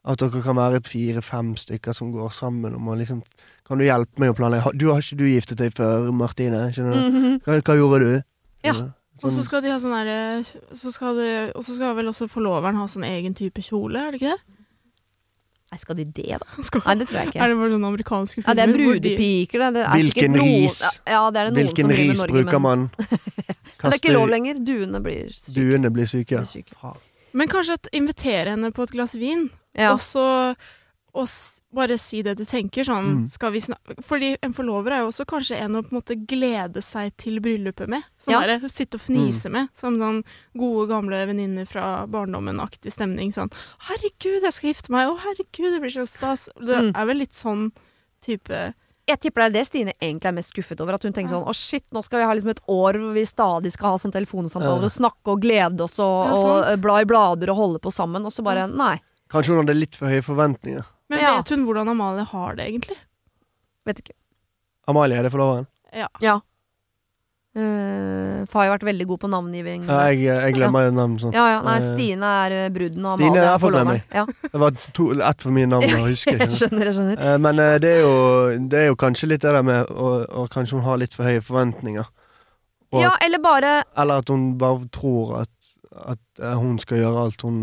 Ja. At dere kan være fire-fem stykker som går sammen om å liksom Kan du hjelpe meg å planlegge? Du Har ikke du giftet deg før, Martine? Skjønner du? Mhm. Hva, hva gjorde du? Ja. Sånn. Og så skal de ha sånn derre så skal Og så skal vel også forloveren ha sånn egen type kjole, er det ikke det? Nei, skal de det, da? Skal, Nei, det tror jeg ikke. Er det bare sånne amerikanske Ja, det er filmer brudepiker, da. det er Hvilken noen, ris? Ja, det er det noen Hvilken som driver med ris Norge, bruker men, man? [laughs] men det er ikke lov lenger. Duene blir syke. Duene blir syke. Blir syke. Men kanskje at invitere henne på et glass vin, Ja. og så og s- bare si det du tenker. Sånn, Mm. skal vi Fordi en forlover er jo også kanskje en å på en måte glede seg til bryllupet med. Sånn Ja. der, sitte og Mm. med. Som sånn gode, gamle venninner fra barndommen-aktig stemning. Sånn 'Herregud, jeg skal gifte meg!' 'Å, herregud, det blir så stas'. Det Mm. er vel litt sånn type Jeg tipper det er det Stine egentlig er mest skuffet over. At hun tenker sånn å shit, nå skal vi ha liksom et år hvor vi stadig skal ha sånn telefonsamtaler Ja. og snakke og glede oss og, Ja, og bla i blader og holde på sammen. Og så bare nei. Kanskje hun hadde litt for høye forventninger. Men Ja. vet hun hvordan Amalie har det, egentlig? Vet ikke. Amalie, er det forloveren? Ja. Ja. Uh, Far har jo vært veldig god på navngiving. Ja, jeg, jeg glemmer jo navn sånn. Ja, ja, nei, Eh, Stine er eh, bruden, og Stine Amalie har er fått med forloveren. Ja, Det var to, ett for mye navn å [laughs] huske. jeg skjønner jeg skjønner. Uh, Men uh, det er, jo, det er jo kanskje litt det der med å, å kanskje hun har litt for høye forventninger. Og Ja, eller bare Eller at hun bare tror at, at hun skal gjøre alt hun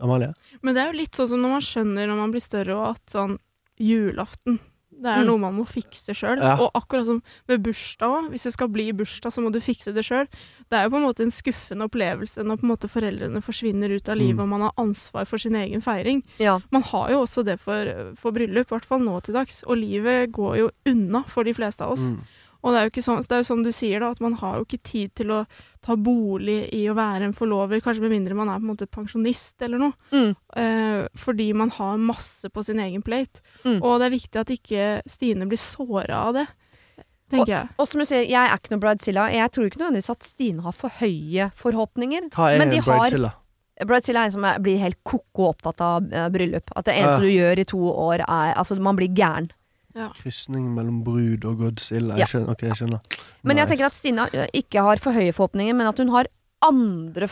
Amalie? Men det er jo litt sånn som når man skjønner når man blir større, og at sånn julaften det er Mm. noe man må fikse sjøl. Ja. Og akkurat som med bursdag òg. Hvis det skal bli bursdag, så må du fikse det sjøl. Det er jo på en måte en skuffende opplevelse når på en måte foreldrene forsvinner ut av livet, Mm. og man har ansvar for sin egen feiring. Ja. Man har jo også det for, for bryllup, i hvert fall nå til dags. Og livet går jo unna for de fleste av oss. Mm. Og det er jo ikke sånn, det er jo sånn du sier, da, at man har jo ikke tid til å ta bolig i å være en forlover, kanskje med mindre man er på en måte pensjonist eller noe. Mm. Eh, fordi man har masse på sin egen plate. Mm. Og det er viktig at ikke Stine blir såra av det, tenker jeg. Og som du sier, jeg er ikke noe Bridezilla. Jeg tror ikke nødvendigvis at Stine har for høye forhåpninger. Hva er Men de bridezilla? Bridezilla er en som blir helt ko-ko opptatt av eh, bryllup. At det eneste Ja. du gjør i to år, er Altså, man blir gæren. Krysning mellom brud og Godzilla. Ja. Jeg skjønner. Ok, jeg skjønner. Men jeg tenker at Stina ikke har for høye forhåpninger, men at hun har andre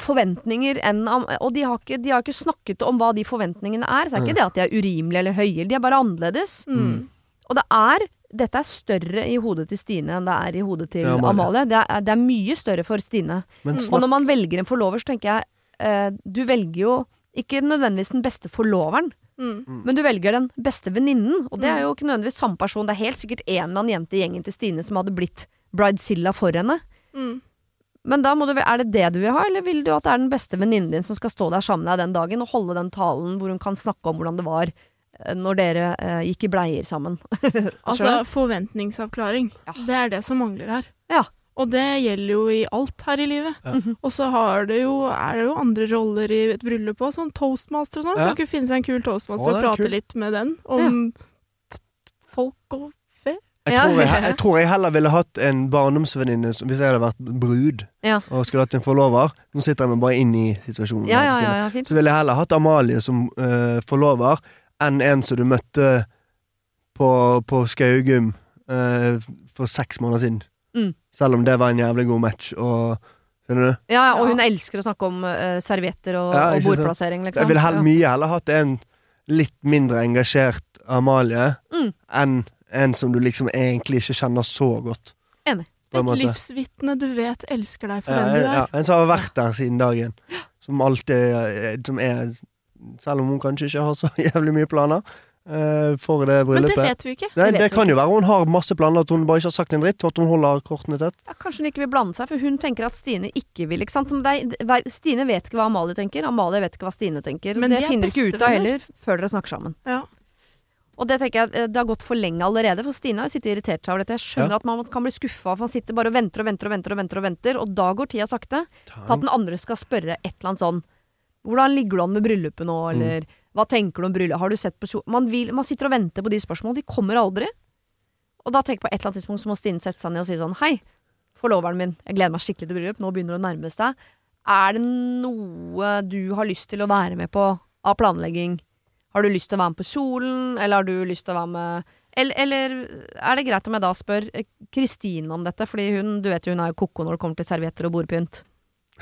forventninger enn Og de har, ikke, de har ikke snakket om hva de forventningene er. Så det er ikke det at de er urimelige eller høye, de er bare annerledes. Mm. Og det er dette er større i hodet til Stine enn det er i hodet til Amalie. Amalie. Det er, det er mye større for Stine. Og når man velger en forlover, så tenker jeg eh, Du velger jo ikke nødvendigvis den beste forloveren, Mm. men du velger den beste venninnen. Og det er jo ikke nødvendigvis samme person. Det er helt sikkert en eller annen jente i gjengen til Stine som hadde blitt bridezilla for henne. Mm. Men da må du, er det det du vil ha, eller vil du at det er den beste venninnen din som skal stå der sammen med deg den dagen og holde den talen hvor hun kan snakke om hvordan det var eh, når dere eh, gikk i bleier sammen? [laughs] Altså forventningsavklaring. Ja. Det er det som mangler her. Ja. Og det gjelder jo i alt her i livet. Ja. Mhm. Og så har det jo, er det jo andre roller i et bryllup òg, sånn toastmaster og sånn. Ja. Kan ikke finne seg en kul toastmaster Å, og prate kul. litt med den om ja. folk og fe? Jeg tror jeg, jeg tror jeg heller ville hatt en barndomsvenninne hvis jeg hadde vært brud Ja. og skulle hatt en forlover. Nå sitter jeg meg bare inn i situasjonen. Ja, ja, ja, ja fint. Så ville jeg heller hatt Amalie som uh, forlover enn en som du møtte på, på Skaugum uh, for seks måneder siden. Mm. Selv om det var en jævlig god match. Og, skjønner du? Ja, og Ja. hun elsker å snakke om uh, servietter og, Ja, og sant? bordplassering, liksom. Jeg ville heller mye heller hatt en litt mindre engasjert Amalie Mm. enn en som du liksom egentlig ikke kjenner så godt. Enig. Et måte. livsvitne du vet elsker deg for Ja, den du er. ja, en som har vært der siden dagen. Som alltid eh, Som er Selv om hun kanskje ikke har så [laughs] jævlig mye planer for det Men det vet vi ikke. Nei, Det det kan jo være hun har masse planer, at hun bare ikke har sagt en dritt, og at hun holder kortene tett. Ja, kanskje hun ikke vil blande seg, for hun tenker at Stine ikke vil. Ikke sant? Det er- Stine vet ikke hva Amalie tenker, Amalie vet ikke hva Stine tenker. Men det de er finner ikke ut av heller før dere snakker sammen. Ja. Og det tenker jeg eh, det har gått for lenge allerede, for Stine har sittet irritert seg over dette. Jeg skjønner Ja. at man kan bli skuffa, for han sitter bare og venter og venter og venter, og venter, og venter, og da går tida sakte på at den andre skal spørre et eller annet sånn Hvordan ligger du an med bryllupet nå, eller hva tenker du om bryllup, har du sett på kjole man, man sitter og venter på de spørsmålene, de kommer aldri. Og da tenker jeg på et eller annet tidspunkt så må Stine sette seg ned og si sånn Hei, forloveren min, jeg gleder meg skikkelig til bryllup, nå begynner det å nærme seg. Er det noe du har lyst til å være med på av planlegging? Har du lyst til å være med på kjolen, eller har du lyst til å være med eller, eller er det greit om jeg da spør eh, Kristine om dette, fordi hun, du vet jo hun er jo ko-ko når det kommer til servietter og bordpynt.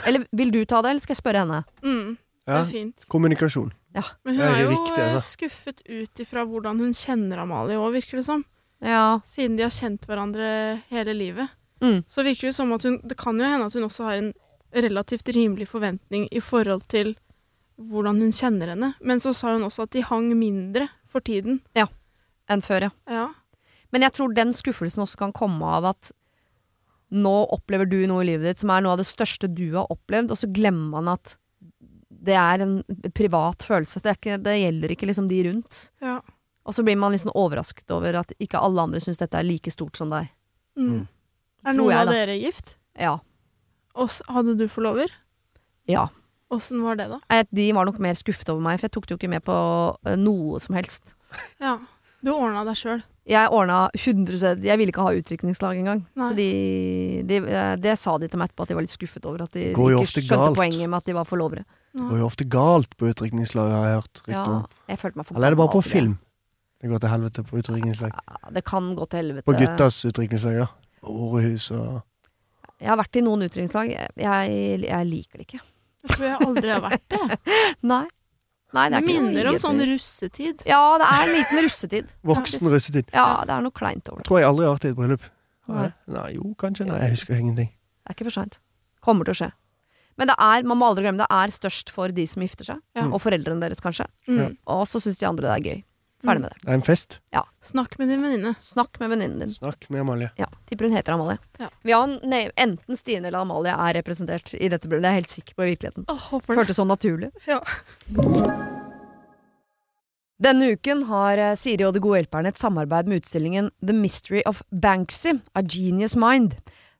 Eller vil du ta det, eller skal jeg spørre henne? Mm, det er fint. Kommunikasjon. Men hun er er jo viktig, eh, altså. skuffet ut ifra hvordan hun kjenner Amalie òg, virker det som. Ja. Siden de har kjent hverandre hele livet. Mm. så virker det som at hun Det kan jo hende at hun også har en relativt rimelig forventning i forhold til hvordan hun kjenner henne. Men så sa hun også at de hang mindre for tiden. Ja. Enn før, ja. Ja. Men jeg tror den skuffelsen også kan komme av at nå opplever du noe i livet ditt som er noe av det største du har opplevd, og så glemmer man at det er en privat følelse. Det, er ikke, det gjelder ikke liksom de rundt. ja. Og så blir man liksom overrasket over at ikke alle andre syns dette er like stort som deg. Mm. Er noen jeg, av dere gift? Ja. Og hadde du forlover? Ja. Åssen var det, da? De var nok mer skuffet over meg, for jeg tok det jo ikke med på eh, noe som helst. Ja. Du ordna deg sjøl. Jeg ordna 100 Jeg ville ikke ha utdrikningslag engang. Nei. Så de, de, eh, det sa de til meg etterpå, at de var litt skuffet over at de Går ikke skjønte galt. poenget med at de var forlovere. Det går jo ofte galt på utdrikningslag, har jeg hørt Ja, jeg følte meg for Eller er det bare på film? Det går til helvete på utdrikningslag. Ja, det kan gå til helvete. På guttas utdrikningslag, ja. Orehus og Jeg har vært i noen utdrikningslag. Jeg, jeg, liker det ikke. Jeg tror jeg aldri har vært det. [laughs] Nei. Nei, det Det er minner om sånn russetid. Ja, det er en liten russetid. [laughs] voksen russetid. Ja, det er noe kleint over det. Tror jeg aldri har vært i et bryllup. Nei. Nei, jo, kanskje. Nei, jeg husker ingenting. Det er ikke for seint. Kommer til å skje. Men det er, man må aldri glemme, det er størst for de som gifter seg. Ja. Og foreldrene deres, kanskje. Mm. Og så syns de andre det er gøy. Ferdig med det. Det er en fest. Ja. Snakk med din venninne. Snakk med venninnen din. Snakk med Amalie. Ja, Tipper hun heter Amalie. Ja. Vi har en- nei, enten Stine eller Amalie er representert i dette brylluppet. Det er jeg helt sikker på i virkeligheten. Åh, håper det. Føltes sånn naturlig. Ja. Denne uken har eh, Siri og De gode hjelperne et samarbeid med utstillingen The Mystery of Banksy, A Genius Mind.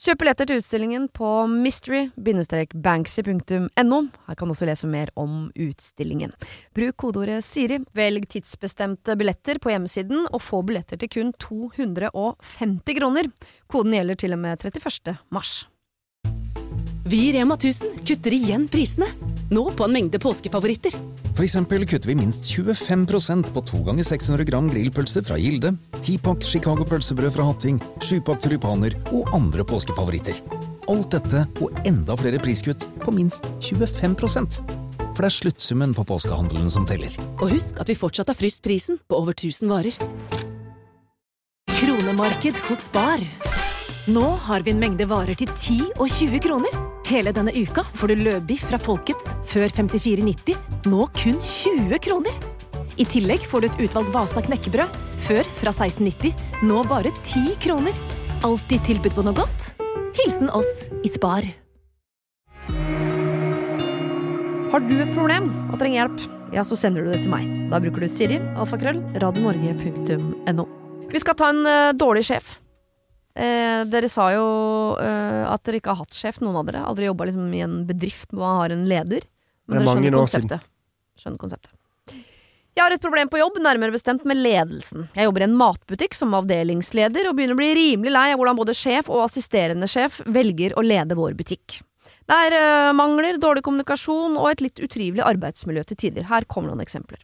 Kjøp billetter til utstillingen på mystery-banksy.no. Her kan du også lese mer om utstillingen. Bruk kodeordet Siri, velg tidsbestemte billetter på hjemmesiden, og få billetter til kun 250 kroner. Koden gjelder til og med 31. mars. Vi i Rema 1000 kutter igjen prisene. Nå på en mengde påskefavoritter. For eksempel kutter vi minst 25% på 2 ganger 600 gram grillpølse fra Gilde, 10-pakk Chicago pølsebrød fra Hatting, 7-pakk tulipaner og andre påskefavoritter. Alt dette og enda flere priskutt på minst 25 For det er sluttsummen på påskehandelen som teller. Og husk at vi fortsatt har fryst prisen på over 1000 varer. Kronemarked hos Bar. Nå har vi en mengde varer til 10 og 20 kroner. Hele denne uka får du løbiff fra Folkets før 54,90, nå kun 20 kroner. I tillegg får du et utvalgt Vasa knekkebrød, før fra 16,90, nå bare 10 kroner. Alltid tilbud på noe godt. Hilsen oss i Spar. Har du et problem og trenger hjelp, ja, så sender du det til meg. Da bruker du Siri, alfakrøll, radionorge.no. Vi skal ta en uh, dårlig sjef. Eh, dere sa jo eh, at dere ikke har hatt sjef, noen av dere. Aldri jobba liksom, i en bedrift hvor man har en leder. Er dere skjønner konseptet. Skjønner konseptet. Jeg har et problem på jobb, nærmere bestemt med ledelsen. Jeg jobber i en matbutikk som avdelingsleder, og begynner å bli rimelig lei av hvordan både sjef og assisterende sjef velger å lede vår butikk. Det er eh, mangler, dårlig kommunikasjon og et litt utrivelig arbeidsmiljø til tider. Her kommer noen eksempler.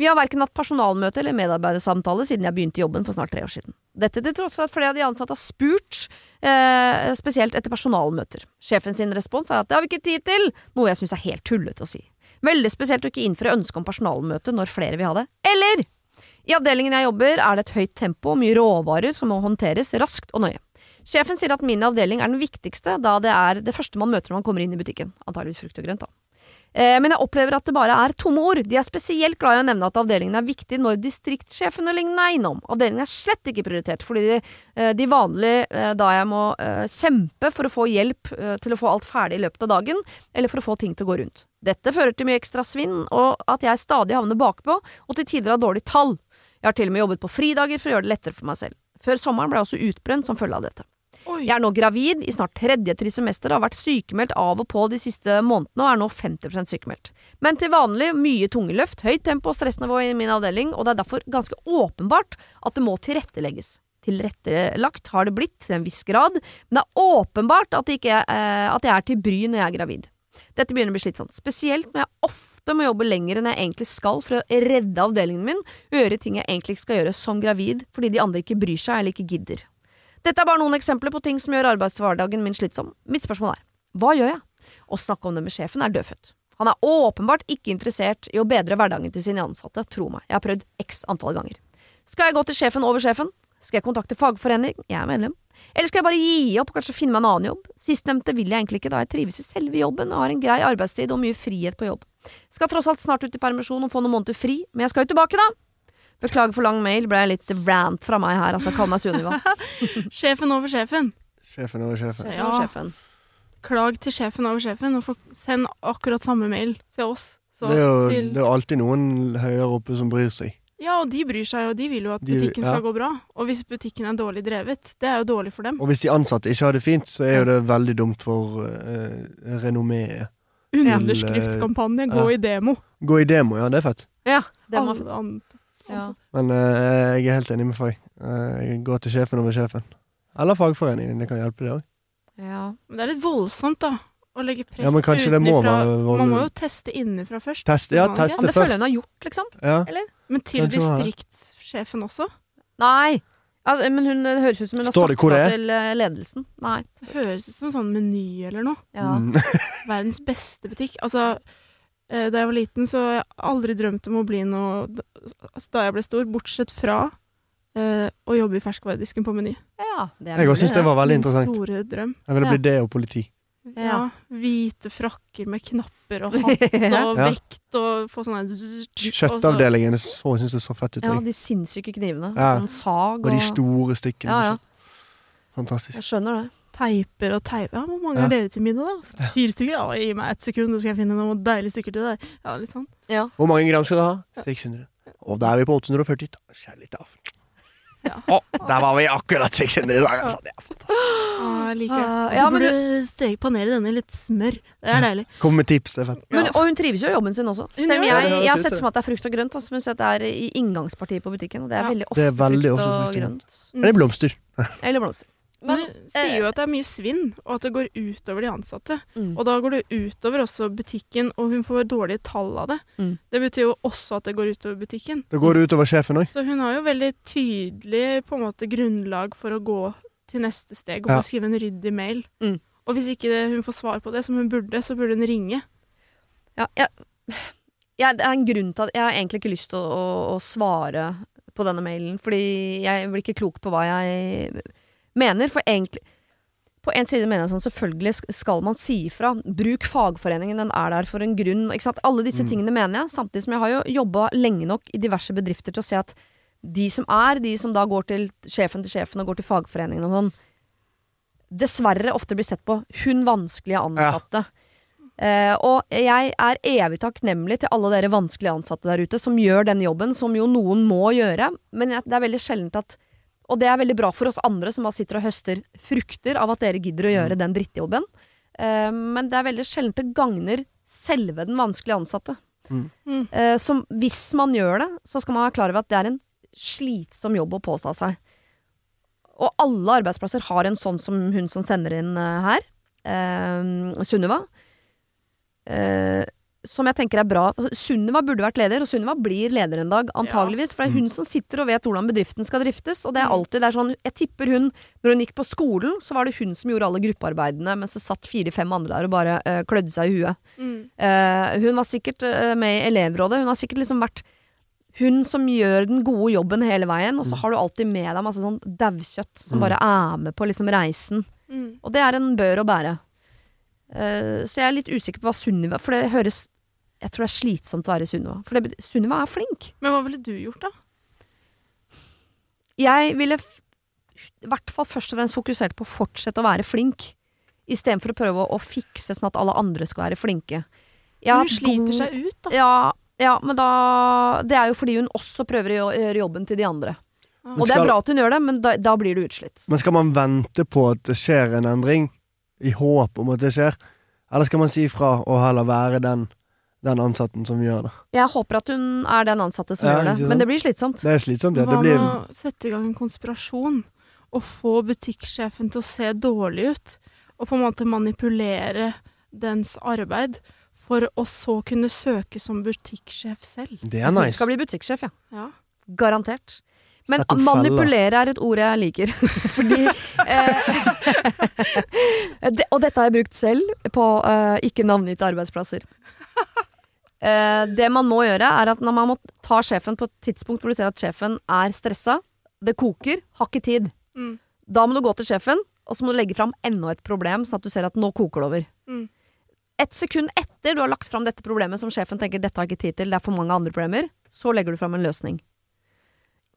Vi har verken hatt personalmøte eller medarbeidersamtale siden jeg begynte i jobben for snart tre år siden. Dette til tross for at flere av de ansatte har spurt, eh, spesielt etter personalmøter. Sjefen sin respons er at det har vi ikke tid til, noe jeg syns er helt tullete å si. Veldig spesielt å ikke innføre ønske om personalmøte når flere vil ha det. Eller I avdelingen jeg jobber er det et høyt tempo og mye råvarer som må håndteres raskt og nøye. Sjefen sier at min avdeling er den viktigste, da det er det første man møter når man kommer inn i butikken. Antageligvis frukt og grønt, da. Eh, men jeg opplever at det bare er tomme ord. De er spesielt glad i å nevne at avdelingen er viktig når distriktssjefen og lignende er innom. Avdelingen er slett ikke prioritert, fordi de, eh, de vanlige eh, da jeg må kjempe for å få hjelp til å få alt ferdig i løpet av dagen, eller for å få ting til å gå rundt. Dette fører til mye ekstra svinn, og at jeg stadig havner bakpå, og til tider har dårlig tall. Jeg har til og med jobbet på fridager for å gjøre det lettere for meg selv. Før sommeren ble jeg også utbrent som følge av dette. Oi. Jeg er nå gravid i snart tredje trisemester og har vært sykemeldt av og på de siste månedene og er nå 50% sykemeldt. Men til vanlig mye tunge løft, høyt tempo og stressnivå i min avdeling, og det er derfor ganske åpenbart at det må tilrettelegges. Tilrettelagt har det blitt til en viss grad, men det er åpenbart at, ikke, eh, at jeg er til bry når jeg er gravid. Dette begynner å bli slitsomt, spesielt når jeg ofte må jobbe lenger enn jeg egentlig skal for å redde avdelingen min og gjøre ting jeg egentlig ikke skal gjøre som gravid fordi de andre ikke bryr seg eller ikke gidder. Dette er bare noen eksempler på ting som gjør arbeidshverdagen min slitsom. Mitt spørsmål er, hva gjør jeg? Å snakke om det med sjefen er dødfødt. Han er åpenbart ikke interessert i å bedre hverdagen til sine ansatte, tro meg, jeg har prøvd x antall ganger. Skal jeg gå til sjefen over sjefen? Skal jeg kontakte fagforening? Jeg er medlem. Eller skal jeg bare gi opp og kanskje finne meg en annen jobb? Sistnevnte vil jeg egentlig ikke, da jeg trives i selve jobben og har en grei arbeidstid og mye frihet på jobb. Skal tross alt snart ut i permisjon og få noen måneder fri, men jeg skal jo tilbake, da! Beklager for lang mail, ble litt rant fra meg her, altså kall meg Sunniva. [laughs] Sjefen over sjefen. Sjefen over sjefen. Sjefen over sjefen. Klag til sjefen over sjefen, og send akkurat samme mail til oss. Så Det er, jo, til, det er jo alltid noen høyere oppe som bryr seg. ja, og de bryr seg, og de vil jo at De- butikken ja. skal gå bra. Og hvis butikken er dårlig drevet, det er jo dårlig for dem. Og hvis de ansatte ikke har det fint, så er jo det veldig dumt for uh, renommeet. Underskriftskampanje, gå Ja. i demo. Gå i demo, ja, det er fett. Ja, det må Alle Ja. Men uh, jeg er helt enig med Fay. Uh, jeg går til sjefen over sjefen. Eller fagforeningen. Det kan hjelpe, det òg. Ja. Men det er litt voldsomt, da. Å legge press Ja, men kanskje det må utenfra. Man må jo teste innenfra først. Test, ja, teste? Men det føler jeg hun har gjort, liksom. Ja. Men til distriktssjefen også? Nei. Ja, men hun det høres ut som hun har sagt det til eh, ledelsen. Nei. Det høres ut som en sånn meny eller noe. Ja. Mm. Verdens beste butikk. Altså, eh, da jeg var liten, så har jeg aldri drømt om å bli noe altså, da jeg ble stor, bortsett fra eh, å jobbe i ferskvaredisken på Meny. ja det er Jeg mulig, òg syns det var veldig Min interessant. store drøm. Jeg ville Ja. bli det og politi. Ja. Ja. Hvite frakker med knapper og hatt [laughs] og Ja. vekt og få sånne og så- Kjøttavdelingen så, jeg synes det så fett ut. Ja, de sinnssyke knivene. Ja. Sånn sag Og de store stykkene. Ja, ja. Fantastisk. Jeg skjønner det. Teiper og teiper. Ja, hvor mange Ja. har dere til middag, da? Fire stykker? Ja, gi meg ett sekund, så skal jeg finne noen deilige stykker til deg. Ja, litt sånn. Ja. Hvor mange gram skal du ha? 600. Og der er vi på 840. Ta- Skjær av. Ja. Å, der var vi akkurat 600 i dag, altså. Det er fantastisk. Ja, jeg liker. Ah, ja, du men burde steke panere denne litt smør. Det er deilig. Kom med tips, er fett. Men, og hun trives jo i jobben sin også. Selv om jeg, jeg har sett for meg at det er frukt og grønt, altså, men det er i inngangspartiet på butikken. Og det er veldig ofte er veldig frukt ofte frukt og grønt. Eller blomster. Eller blomster. Men Men, hun sier jo at det er mye svinn, og at det går utover de ansatte. Mm. Og da går det utover også butikken, og hun får dårlige tall av det. Mm. Det betyr jo også at det går utover butikken. Det går utover sjefen òg. Så hun har jo veldig tydelig på en måte grunnlag for å gå til neste steg og Ja. skrive en ryddig mail. Mm. Og hvis ikke det, hun får svar på det, som hun burde, så burde hun ringe. Ja, jeg, jeg, det er en grunn til at jeg har egentlig ikke lyst til å, å, å svare på denne mailen, fordi jeg blir ikke klok på hva jeg mener. For egentlig På en side mener jeg sånn, selvfølgelig skal man si ifra. Bruk fagforeningen, den er der for en grunn. Ikke sant? Alle disse Mm. tingene mener jeg, samtidig som jeg har jo jobba lenge nok i diverse bedrifter til å se at de som er, de som da går til sjefen til sjefen og går til fagforeningen og sånn, dessverre ofte blir sett på hun vanskelige ansatte. Eh, og jeg er evig takknemlig til alle dere vanskelige ansatte der ute som gjør den jobben, som jo noen må gjøre. Men det er veldig sjeldent at Og det er veldig bra for oss andre som bare sitter og høster frukter av at dere gidder å gjøre den drittjobben. Uh, men det er veldig sjelden det gagner selve den vanskelige ansatte. Mm. Mm. Eh, som hvis man gjør det, så skal man være klar over at det er en slitsom jobb å påstå seg. Og alle arbeidsplasser har en sånn som hun som sender inn eh, her. Uh, Sunniva. Eh, som jeg tenker er bra. Sunniva burde vært leder, og Sunniva blir leder en dag, antageligvis. For det er hun som sitter og vet hvordan bedriften skal driftes. Og det er Mm. alltid det er sånn Jeg tipper hun, når hun gikk på skolen, så var det hun som gjorde alle gruppearbeidene, mens det satt fire-fem andre der og bare eh, klødde seg i huet. Mm. Uh, hun var sikkert eh, med i elevrådet. Hun har sikkert liksom vært hun som gjør den gode jobben hele veien, og så Mm. har du alltid med deg masse sånn daukjøtt som Mm. bare er med på liksom reisen. Mm. Og det er en bør å bære. Eh, så jeg er litt usikker på hva Sunniva For det høres Jeg tror det er slitsomt å være Sunniva. For det, Sunniva er flink. Men hva ville du gjort, da? Jeg ville f i hvert fall først og fremst fokusert på å fortsette å være flink. Istedenfor å prøve å, å fikse sånn at alle andre skal være flinke. Jeg Hun sliter seg ut, da. Ja, ja, men da Det er jo fordi hun også prøver å gjøre jobben til de andre. Ah. Og det er bra at hun gjør det, men da, da blir du utslitt. Men skal man vente på at det skjer en endring, i håp om at det skjer? Eller skal man si ifra og heller være den, den ansatten som gjør det? Jeg håper at hun er den ansatte som Ja, gjør det, men det blir slitsomt. Det er slitsomt, ja. Hva blir, med å sette i gang en konspirasjon og få butikksjefen til å se dårlig ut? Og på en måte manipulere dens arbeid for å så kunne søke som butikksjef selv. det er Hun nice. skal bli butikksjef, ja. Ja. Garantert. Men manipulere er et ord jeg liker. [laughs] Fordi eh, [laughs] det, Og dette har jeg brukt selv på eh, ikke navngitte arbeidsplasser. Eh, det man må gjøre, er at når man må ta sjefen på et tidspunkt hvor du ser at sjefen er stressa, det koker, har ikke tid. Mm. Da må du gå til sjefen, og så må du legge fram enda et problem, sånn at du ser at nå koker det over. Mm. Et sekund etter du har lagt fram dette problemet som sjefen tenker dette har ikke tid til, det er for mange andre problemer, så legger du fram en løsning.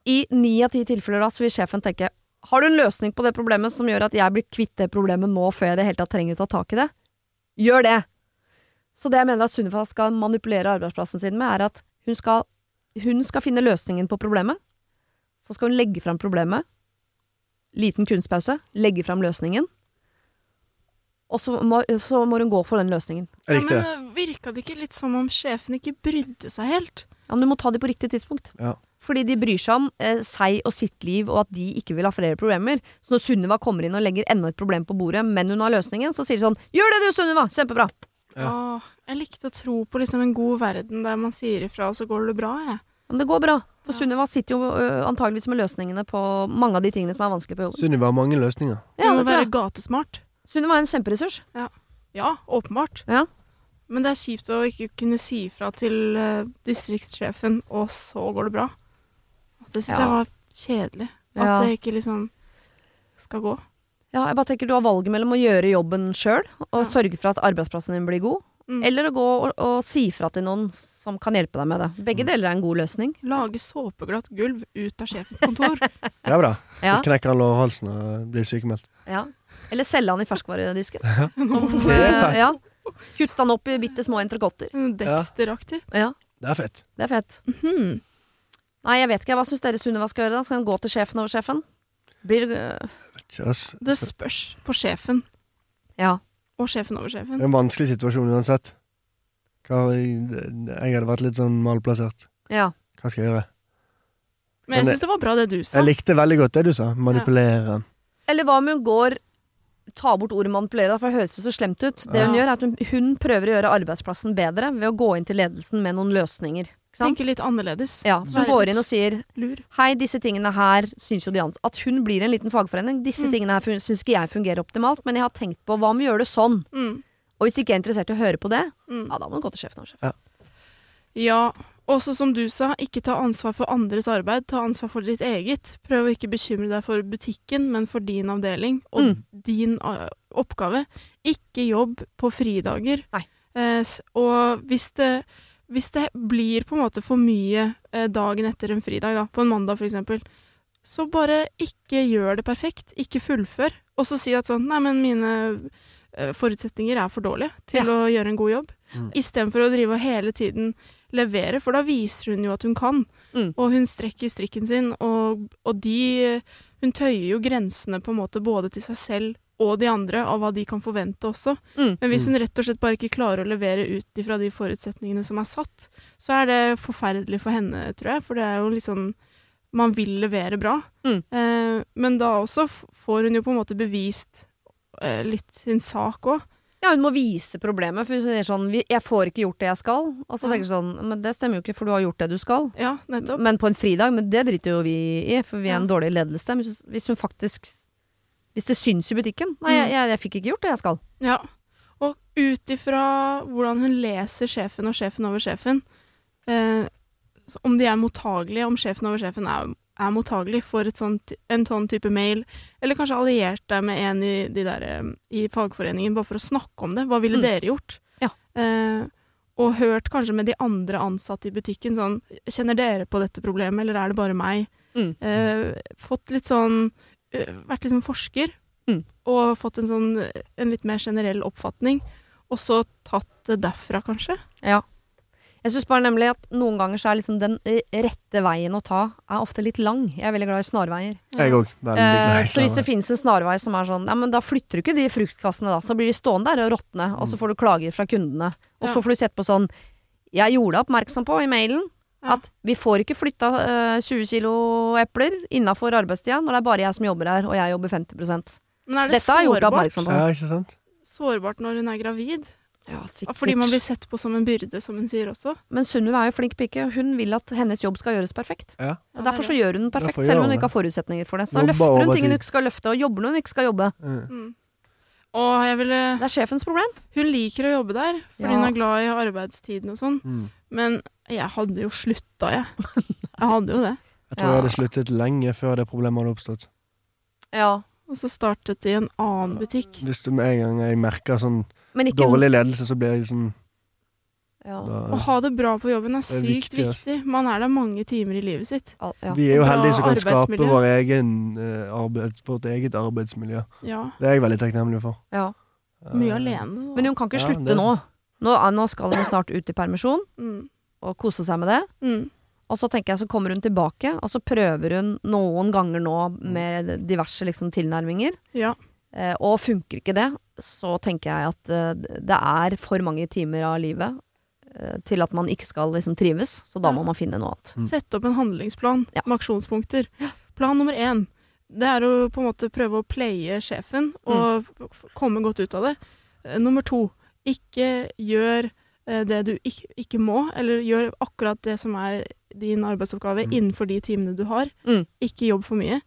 I ni av ti tilfeller da, så vil sjefen tenke Har du en løsning på det problemet som gjør at jeg blir kvitt det problemet nå før jeg i det hele tatt trenger å ta tak i det? Gjør det! Så det jeg mener at Sunniva skal manipulere arbeidsplassen sin med, er at hun skal, hun skal finne løsningen på problemet. Så skal hun legge fram problemet. Liten kunstpause. Legge fram løsningen. Og så må, så må hun gå for den løsningen. Ja, men det. virka det ikke litt som om sjefen ikke brydde seg helt? Ja, men du må ta det på riktig tidspunkt. Ja. Fordi de bryr seg om eh, seg og sitt liv, og at de ikke vil ha flere problemer. Så når Sunniva kommer inn og legger enda et problem på bordet, men hun har løsningen, så sier de sånn Gjør det du, Sunniva! Kjempebra! Ja. Åh, jeg likte å tro på liksom en god verden der man sier ifra, og så går det bra, jeg. Men det går bra. For Ja. Sunniva sitter jo antageligvis med løsningene på mange av de tingene som er vanskelig på jobben. Sunniva har mange løsninger. Ja, må det tror være jeg. gatesmart. Sunniva er en kjemperessurs. Ja, åpenbart. Ja. Men det er kjipt å ikke kunne si ifra til distriktssjefen, og så går det bra. Det syns Ja. jeg var kjedelig. At Ja. det ikke liksom skal gå. Ja, jeg bare tenker Du har valget mellom å gjøre jobben sjøl og Ja. sørge for at arbeidsplassen din blir god, Mm. eller å gå og, og si fra til noen som kan hjelpe deg med det. Begge deler er en god løsning. Lage såpeglatt gulv ut av sjefens kontor. [laughs] Det er bra. Ja, Så knekker han lårhalsen og blir sykemeldt. ja. Eller selge han i ferskvaredisken. [laughs] Som, er fett. ja. Kutte han opp i bitte små entrecôter. Dexter-aktig. Ja, Det er fett. det er fett. Mhm. Nei, jeg vet ikke. Hva syns dere Sunniva skal gjøre? da? Skal hun gå til sjefen over sjefen? Blir det Det spørs på sjefen. Ja. Og sjefen over sjefen. Det er en vanskelig situasjon uansett. Hva, jeg hadde vært litt sånn malplassert. ja. Hva skal jeg gjøre? Men jeg syns det var bra det du sa. Jeg likte veldig godt det du sa. Manipulere Ja. Eller hva om hun går Ta bort ordet manipulere, for det høres så slemt ut. Det hun Ja. gjør, er at hun, hun prøver å gjøre arbeidsplassen bedre ved å gå inn til ledelsen med noen løsninger. Ikke sant? Tenke litt annerledes. Ja, så hun går inn og sier Lur. Hei, disse tingene her syns jo de ansatte At hun blir en liten fagforening. Disse Mm. tingene her syns ikke jeg fungerer optimalt, men jeg har tenkt på hva om vi gjør det sånn? Mm. Og hvis ikke jeg er interessert i å høre på det, Mm. ja, da må du gå til sjefen. Sjef. Ja. Ja, også som du sa, ikke ta ansvar for andres arbeid, ta ansvar for ditt eget. Prøv å ikke bekymre deg for butikken, men for din avdeling og Mm. din oppgave. Ikke jobb på fridager. Nei. Eh, og hvis det, hvis det blir på en måte for mye eh, dagen etter en fridag, da, på en mandag f.eks., så bare ikke gjør det perfekt. Ikke fullfør. Og så si at sånn Nei, men mine eh, forutsetninger er for dårlige til Ja. å gjøre en god jobb. Mm. Istedenfor å drive og hele tiden levere, for da viser hun jo at hun kan. Mm. Og hun strekker strikken sin, og, og de Hun tøyer jo grensene på en måte både til seg selv og de andre av hva de kan forvente også. Mm. Men hvis hun rett og slett bare ikke klarer å levere ut ifra de forutsetningene som er satt, så er det forferdelig for henne, tror jeg. For det er jo liksom Man vil levere bra. Mm. Eh, men da også får hun jo på en måte bevist eh, litt sin sak òg. Ja, hun må vise problemet, for hun sier sånn 'Jeg får ikke gjort det jeg skal'. Og så tenker jeg sånn Men det stemmer jo ikke, for du har gjort det du skal. Ja, nettopp. Men på en fridag, men det driter jo vi i, for vi er en Ja. dårlig ledelse. Men hvis hun faktisk Hvis det syns i butikken Nei, jeg, jeg, jeg fikk ikke gjort det jeg skal. Ja, og ut ifra hvordan hun leser sjefen og sjefen over sjefen, eh, om de er mottagelige, om sjefen over sjefen er, er mottagelig for et sånt, en sånn type mail, eller kanskje alliert deg med en i, de der, eh, i fagforeningen bare for å snakke om det. Hva ville Mm. dere gjort? Ja. Eh, og hørt kanskje med de andre ansatte i butikken sånn Kjenner dere på dette problemet, eller er det bare meg? Mm. Eh, fått litt sånn Vært liksom forsker, Mm. og fått en sånn en litt mer generell oppfatning. Og så tatt det derfra, kanskje. Ja. Jeg syns bare nemlig at noen ganger så er liksom den eh, rette veien å ta er ofte litt lang. Jeg er veldig glad i snarveier. Jeg òg. Eh, så hvis det finnes en snarvei som er sånn, ja, men da flytter du ikke de fruktkassene da, så blir de stående der og råtne, og så får du klager fra kundene. Og Ja. så får du sett på sånn, jeg gjorde deg oppmerksom på i mailen. At vi får ikke flytta uh, 20 kilo epler innafor arbeidstida når det er bare jeg som jobber her, og jeg jobber 50 Men er det Dette sårbart? Ja, ikke sant? sårbart når hun er gravid? Ja, sikkert. Fordi man blir sett på som en byrde, som hun sier også. Men Sunniva er jo flink pike, hun vil at hennes jobb skal gjøres perfekt. Ja. Og Derfor så gjør hun den perfekt, selv om hun ikke har forutsetninger for det. Så da løfter hun ting hun ikke skal løfte, og jobber når hun ikke skal jobbe. Mm. Mm. Og jeg ville Det er sjefens problem. Hun liker å jobbe der, fordi Ja. hun er glad i arbeidstiden og sånn. Mm. Men jeg hadde jo slutta, jeg. Jeg hadde jo det. Jeg tror Ja. jeg hadde sluttet lenge før det problemet hadde oppstått. Ja. Og så startet det i en annen butikk. Hvis du med en gang jeg merker sånn ikke dårlig ledelse, så blir jeg sånn Ja. Å ha det bra på jobben er sykt er viktig, viktig. Man er der mange timer i livet sitt. Al- ja. Vi er jo heldige som kan skape vår egen, arbeids, vårt eget arbeidsmiljø. Ja. Det er jeg veldig takknemlig for. ja. Mye alene. da. Men hun kan ikke Ja, slutte nå, nå. Nå. Nå skal hun snart ut i permisjon mm. og kose seg med det. Mm. Og så tenker jeg så kommer hun tilbake, og så prøver hun noen ganger nå med diverse liksom, tilnærminger. Ja. Eh, og funker ikke det, så tenker jeg at eh, det er for mange timer av livet eh, til at man ikke skal liksom, trives. Så da Ja. må man finne noe annet. Mm. Sett opp en handlingsplan Ja. med aksjonspunkter. Plan nummer én. Det er å på en måte prøve å playe sjefen og mm. komme godt ut av det. Eh, Nummer to. Ikke gjør eh, det du ikke, ikke må, eller gjør akkurat det som er din arbeidsoppgave Mm. innenfor de timene du har. Mm. Ikke jobb for mye.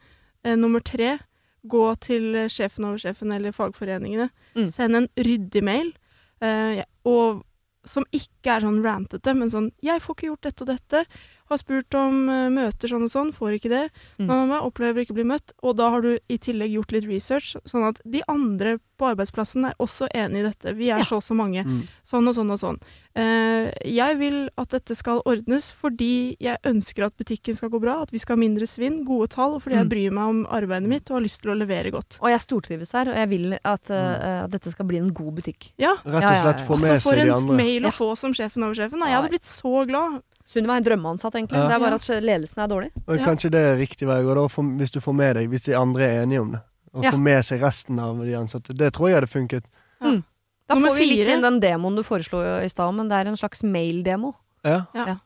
Eh, Nummer tre. Gå til sjefen over sjefen eller fagforeningene. Mm. Send en ryddig mail. eh, og som ikke er sånn rantete, men sånn 'Jeg får ikke gjort dette og dette'. Har spurt om eh, møter sånn og sånn, får ikke det. Mm. Opplever ikke å bli møtt. Og da har du i tillegg gjort litt research, sånn at de andre på arbeidsplassen er også enig i dette. Vi er Ja. så og så mange. Mm. Sånn og sånn og sånn. Uh, jeg vil at dette skal ordnes fordi jeg ønsker at butikken skal gå bra, at vi skal ha mindre svinn, gode tall, og fordi Mm. jeg bryr meg om arbeidet mitt og har lyst til å levere godt. Og jeg stortrives her, og jeg vil at, uh, dette skal bli en god butikk. Ja, Rett og ja, slett ja. få med seg de en mail å få som sjefen over sjefen. Nei, Jeg hadde blitt så glad. Sunniva er en drømmeansatt, egentlig. Ja. Det er bare at ledelsen er dårlig. Og Kanskje det er riktig vei å gå, hvis du får med deg Hvis de andre er enige om det. Og Ja. får med seg resten av de ansatte. Det tror jeg hadde funket. Da Nummer får vi litt inn den demoen du foreslo i stad, men det er en slags maildemo. Ja. Ja.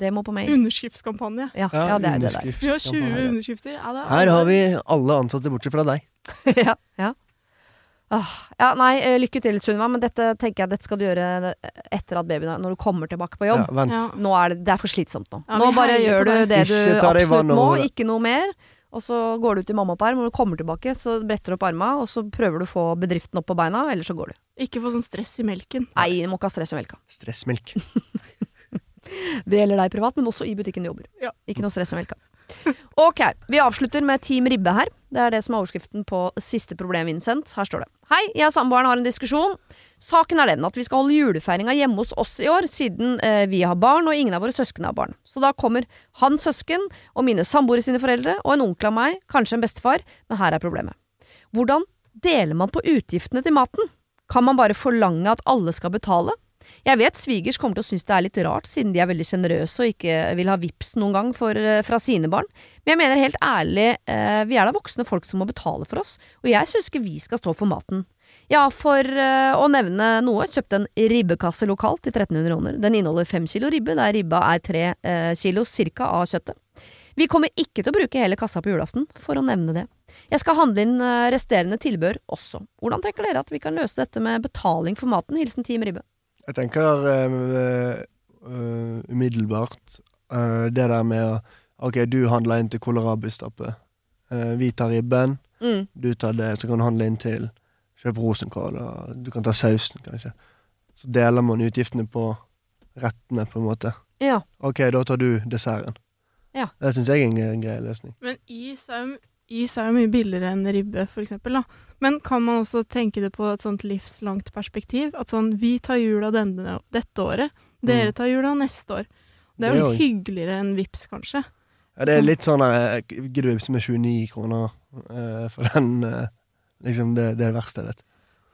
Demo på mail. Underskriftskampanje. Ja, ja, det er det der. Vi har 20 underskrifter. Ja, det er Her har vi alle ansatte bortsett fra deg. [laughs] ja, ja. Ah, ja, nei, eh, lykke til, Sunniva, men dette tenker jeg dette skal du gjøre etter at babyen er Når du kommer tilbake på jobb. Ja, vent. Ja. Nå er det, det er for slitsomt nå. Ja, nå bare gjør du det du absolutt må, over ikke noe mer. Og så går du til i mammaperm, og når du kommer tilbake, så bretter du opp arma, og så prøver du å få bedriften opp på beina, eller så går du. Ikke få sånn stress i melken. Nei, du må ikke ha stress i melka. Stressmelk. [laughs] Det gjelder deg privat, men også i butikken du jobber. Ja. Ikke noe stress i melka. Ok, vi avslutter med Team Ribbe her. Det er det som er overskriften på siste problem innsendt. Her står det. Hei, jeg og samboeren har en diskusjon. Saken er den at vi skal holde julefeiringa hjemme hos oss i år, siden eh, vi har barn og ingen av våre søsken har barn. Så da kommer hans søsken og mine samboere sine foreldre og en onkel av meg, kanskje en bestefar, men her er problemet. Hvordan deler man på utgiftene til maten? Kan man bare forlange at alle skal betale? Jeg vet svigers kommer til å synes det er litt rart, siden de er veldig sjenerøse og ikke vil ha vips noen gang for, eh, fra sine barn. Men jeg mener helt ærlig, eh, vi er da voksne folk som må betale for oss, og jeg synes ikke vi skal stå for maten. Ja, for eh, å nevne noe, kjøpte en ribbekasse lokalt til 1300 kroner. Den inneholder fem kilo ribbe, der ribba er tre kilo cirka av kjøttet. Vi kommer ikke til å bruke hele kassa på julaften, for å nevne det. Jeg skal handle inn resterende tilbehør også. Hvordan tenker dere at vi kan løse dette med betaling for maten? Hilsen Team Ribbe. Jeg tenker uh, uh, umiddelbart eh, det der med å OK, du handler inn til kålrabistappe. Uh, vi tar ribben, Mm. du tar det, så kan du handle inn til Kjøp rosenkål, og du kan ta sausen, kanskje. Så deler man utgiftene på rettene, på en måte. Ja. Ok, da tar du desserten. Ja. Det syns jeg er en en grei løsning. Men is er, jo, is er jo mye billigere enn ribbe, for eksempel. Da. Men kan man også tenke det på et sånt livslangt perspektiv? At sånn, vi tar jula denne, dette året, dere Mm. tar jula neste år. Det er jo litt hyggeligere enn vips, kanskje. Ja, det er Sånn. litt sånn der Gidder du vippse med 29 kroner uh, for den Uh, Liksom, det, det er det verste jeg vet.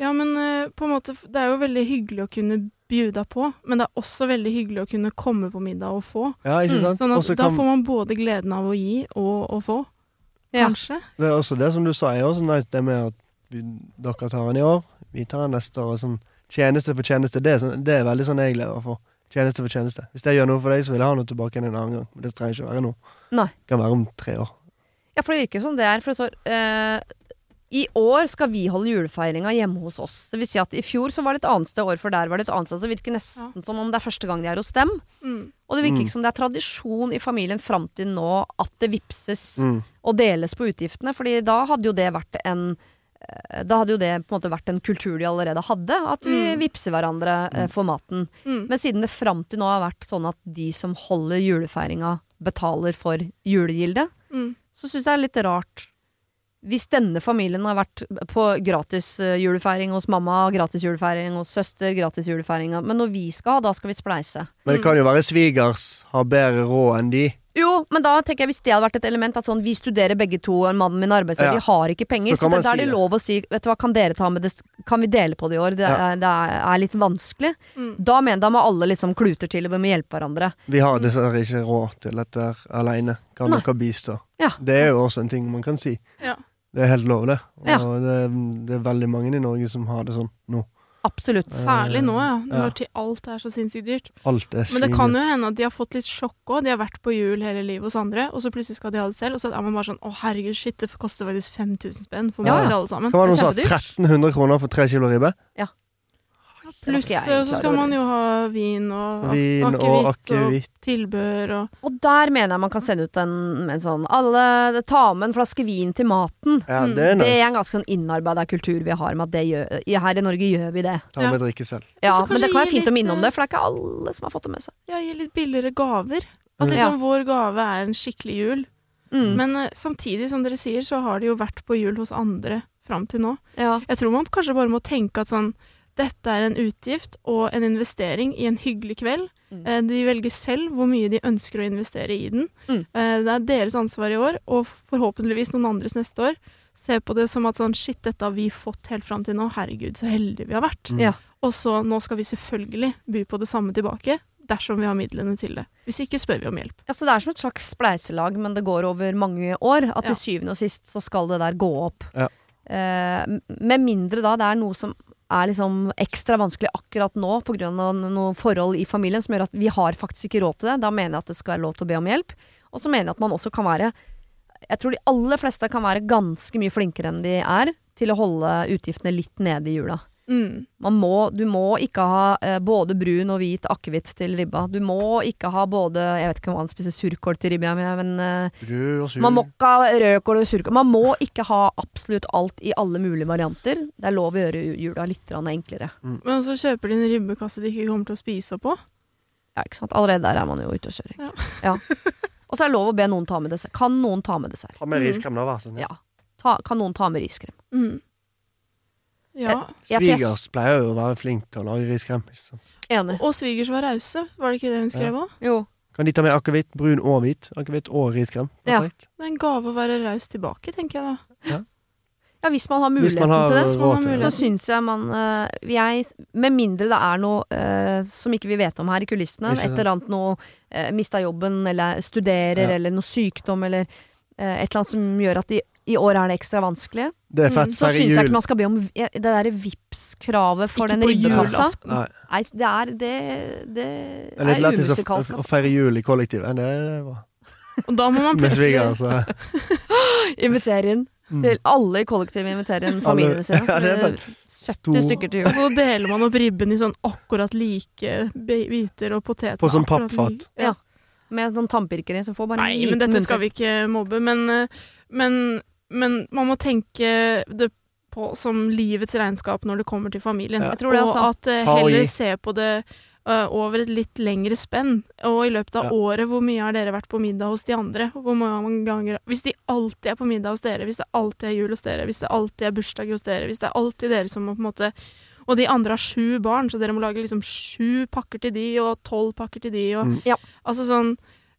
Ja, men uh, på en måte, det er jo veldig hyggelig å kunne bjuda på, men det er også veldig hyggelig å kunne komme på middag og få. Ja, ikke Mm. Sånn at Også da kan, får man både gleden av å gi og å få. Ja. Kanskje. det er også det som du sa, er også nice det med at vi, dere tar den i år, vi tar den neste år. Sånn, tjeneste for tjeneste, det er, sånn, det er veldig sånn jeg lever for. Tjeneste for tjeneste. Hvis jeg gjør noe for deg, så vil jeg ha noe tilbake igjen en annen gang. Men det trenger ikke være nå. Nei. Det kan være om tre år. Ja, for det virker som det er. For det står eh, I år skal vi holde julefeiringa hjemme hos oss. Det vil si at i fjor så var det et annet sted, år for der var det et annet sted. Så det virker nesten som om det er første gang de er hos dem. Mm. Og det virker Mm. ikke som det er tradisjon i familien fram til nå at det vipses Mm. og deles på utgiftene. Fordi da hadde jo det vært en eh, da hadde jo det på en måte vært en kultur de allerede hadde, at vi Mm. vippser hverandre eh, for maten. Mm. Men siden det fram til nå har vært sånn at de som holder julefeiringa, betaler for julegildet, Mm. så syns jeg det er litt rart hvis denne familien har vært på gratis eh, julefeiring hos mamma, gratis julefeiring hos søster, gratis julefeiring Men når vi skal ha, da skal vi spleise. Men det kan jo være svigers har bedre råd enn de. Jo, men da tenker jeg hvis det hadde vært et element at sånn vi studerer begge to, og mannen min arbeidslever, Ja. vi har ikke penger, Så så, det, da er det lov å si Vet du hva, kan dere ta med det Kan vi dele på det i år? Det, Ja. er, det er, er litt vanskelig. Mm. Da mener da må alle liksom kluter til, og vi må hjelpe hverandre. Vi har dessverre ikke råd til dette aleine. Kan Nei. dere bistå? Ja. Det er jo også en ting man kan si. Ja. Det er helt lov, det. Og Ja. det, det er veldig mange i Norge som har det sånn nå. Absolutt. Særlig nå, ja. Ja. Når ja. alt er så sinnssykt dyrt. Alt er Men det kan jo hende at de har fått litt sjokk òg. De har vært på jul hele livet hos andre, og så plutselig skal de ha det selv. Og så er man bare sånn å herregud, shit, det koster faktisk 5000 spenn for Ja, mat ja. til alle sammen. Hva var det Det er hun sa? 1300 kroner for tre kilo ribbe? Pluss Det eh, så skal man jo ha vin og ak- og akevitt og akevitt. tilbehør og Og der mener jeg man kan sende ut en, en sånn Alle ta med en flaske vin til maten. Ja, Mm. det er Det er en ganske sånn innarbeida kultur vi har med at det gjør Her i Norge gjør vi det. Ta Ja. med drikke selv. Ja, Men det kan være fint å minne om eh, det, for det er ikke alle som har fått det med seg. ja, gi litt billigere gaver. At liksom ja. vår gave er en skikkelig jul. Mm. Men uh, samtidig, som dere sier, så har de jo vært på jul hos andre fram til nå. ja. Jeg tror man kanskje bare må tenke at sånn dette er en utgift og en investering i en hyggelig kveld. Mm. Eh, De velger selv hvor mye de ønsker å investere i den. Mm. Eh, Det er deres ansvar i år, og forhåpentligvis noen andres neste år. Se på det som at sånn shit, dette har vi fått helt fram til nå. Herregud, så heldige vi har vært. Mm. Ja. Og så nå skal vi selvfølgelig by på det samme tilbake, dersom vi har midlene til det. Hvis ikke spør vi om hjelp. Ja, så det er som et slags spleiselag, men det går over mange år. At Ja. til syvende og sist så skal det der gå opp. Ja. Eh, med mindre da det er noe som er liksom ekstra vanskelig akkurat nå pga. noen forhold i familien som gjør at vi har faktisk ikke råd til det. Da mener jeg at det skal være lov til å be om hjelp. Og så mener jeg at man også kan være Jeg tror de aller fleste kan være ganske mye flinkere enn de er til å holde utgiftene litt nede i jula. Mm. Man må, du må ikke ha eh, både brun og hvit akevitt til ribba. Du må ikke ha både Jeg vet ikke om man spiser surkål til ribba, men eh, Rød og sur. man må ikke ha rødkål og surkål. Man må ikke ha absolutt alt i alle mulige varianter. Det er lov å gjøre jula litt enklere. enklere. Men så kjøper de en ribbekasse de ikke kommer til å spise opp på. Ja, ikke sant? Allerede der er man jo ute og kjører. Ja. Ja. Og så er det lov å be noen ta med dessert. Kan noen ta med dessert? Ta med Mm. riskrem, da, vær så snill. Ja. Ta, kan noen ta med riskrem? Mm. Ja. Ja, jeg- Svigers pleier jo å være flink til å lage riskrem. Enig. Og svigers var rause, var det ikke det hun skrev òg? Ja. Kan de ta med akevitt, brun og hvit? Akevitt og riskrem. Ja. Perfekt. Det er en gave å være raus tilbake, tenker jeg da. Ja, hvis man har muligheten man har til det. så, man. Så syns jeg man eh, jeg, Med mindre det er noe eh, som ikke vi vet om her i kulissene, et eller annet noe uh, Mista jobben, eller studerer, Ja. eller noe sykdom, eller eh, et eller annet som gjør at i, i år er det ekstra vanskelig, Det er fett. Mm, så syns jeg ikke man skal be om det derre Vipps-kravet for Ikke den ribbekassa. Nei. Nei, det er det, det Det er litt lættis å, å altså. feire jul i kollektivet. Det er bra. Og da må man plutselig altså. [laughs] Invitere inn. Mm. Alle i kollektivet inviterer inn familiene sine. [laughs] Ja, Så det er er 70 Stor- stykker til jul. så deler man opp ribben i sånn akkurat like biter og poteter. På sånn pappfat. like. Ja. Med noen tannpirkere som får bare en Nei, men dette skal vi ikke mobbe. Men, eh, men, men man må tenke det på som livets regnskap når det kommer til familien. Ja. Jeg tror det, og at eh, heller se på det øh, over et litt lengre spenn. Og i løpet av Ja. året, hvor mye har dere vært på middag hos de andre? Hvor mange ganger Hvis de alltid er på middag hos dere, hvis det alltid er jul hos dere, hvis det alltid er bursdag hos dere, hvis det er alltid dere som må på en måte Og de andre har sju barn, så dere må lage liksom sju pakker til de, og tolv pakker til de, og Mm. Ja. Altså sånn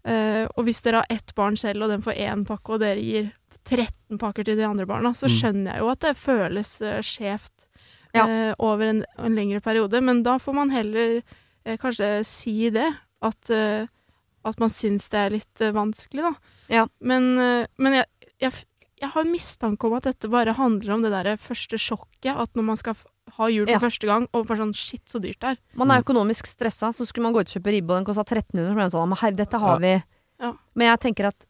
øh, Og hvis dere har ett barn selv, og den får én pakke, og dere gir 13 pakker til de andre barna, så Mm. skjønner jeg jo at det føles uh, skjevt Ja. eh, over en, en lengre periode. Men da får man heller eh, kanskje si det. At, eh, at man syns det er litt eh, vanskelig, da. Ja. Men, eh, men jeg, jeg, jeg har mistanke om at dette bare handler om det der første sjokket. At når man skal ha jul for Ja. første gang, og bare sånn shit, så dyrt det er. Man er økonomisk stressa, så skulle man gå ut og kjøpe ribbe, og den kosta 1300, så ble man sånn herre, dette har Ja. vi. Ja. Men jeg tenker at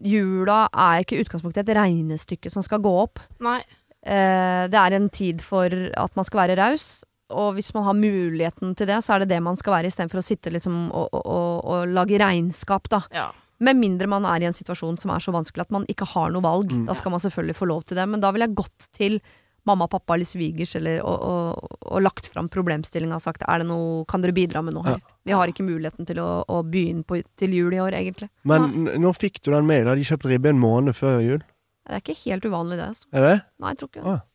jula er ikke i utgangspunktet et regnestykke som skal gå opp. Nei. Eh, det er en tid for at man skal være raus. Og hvis man har muligheten til det, så er det det man skal være, istedenfor å sitte liksom og, og, og, og lage regnskap, da. Ja. Med mindre man er i en situasjon som er så vanskelig at man ikke har noe valg. Mm. Da skal man selvfølgelig få lov til det. Men da vil jeg gått til mamma, pappa eller svigers eller, og, og, og lagt fram problemstillinga og sagt er det noe, kan dere bidra med noe her? Vi har ikke muligheten til å, å begynne på, til jul i år, egentlig. Men ja. når fikk du den mailen? De kjøpt ribbe en måned før jul? Det er ikke helt uvanlig, det. Altså. Er det? Nei, jeg tror ikke det. Ah.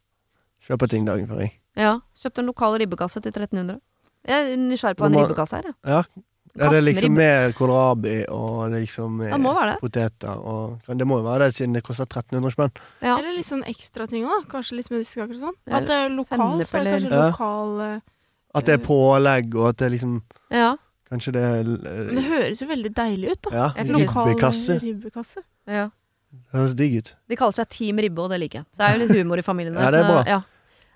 Kjøper ting dagen før, jeg. Ja. Kjøpte en lokal ribbekasse til 1300. Jeg er nysgjerrig på hva en ribbekasse her, jeg. Ja. Kasse det er liksom med kålrabi og liksom med Det må være det. poteter og Det må jo være det, siden det koster 1300 spenn. Ja. Eller litt sånn ekstra ting òg. Kanskje litt medisinskaker og sånn. At det er lokal, så er det kanskje Ja. lokal uh, At det er pålegg, og at det liksom ja. Kanskje det er det høres jo veldig deilig ut, da. Ja, lokal ribbekasse. ribbekasse. ja. Høres digg ut. De kaller seg Team Ribbe, og det liker jeg. Så det er jo litt humor i familien. Ja, det er bra. Ja.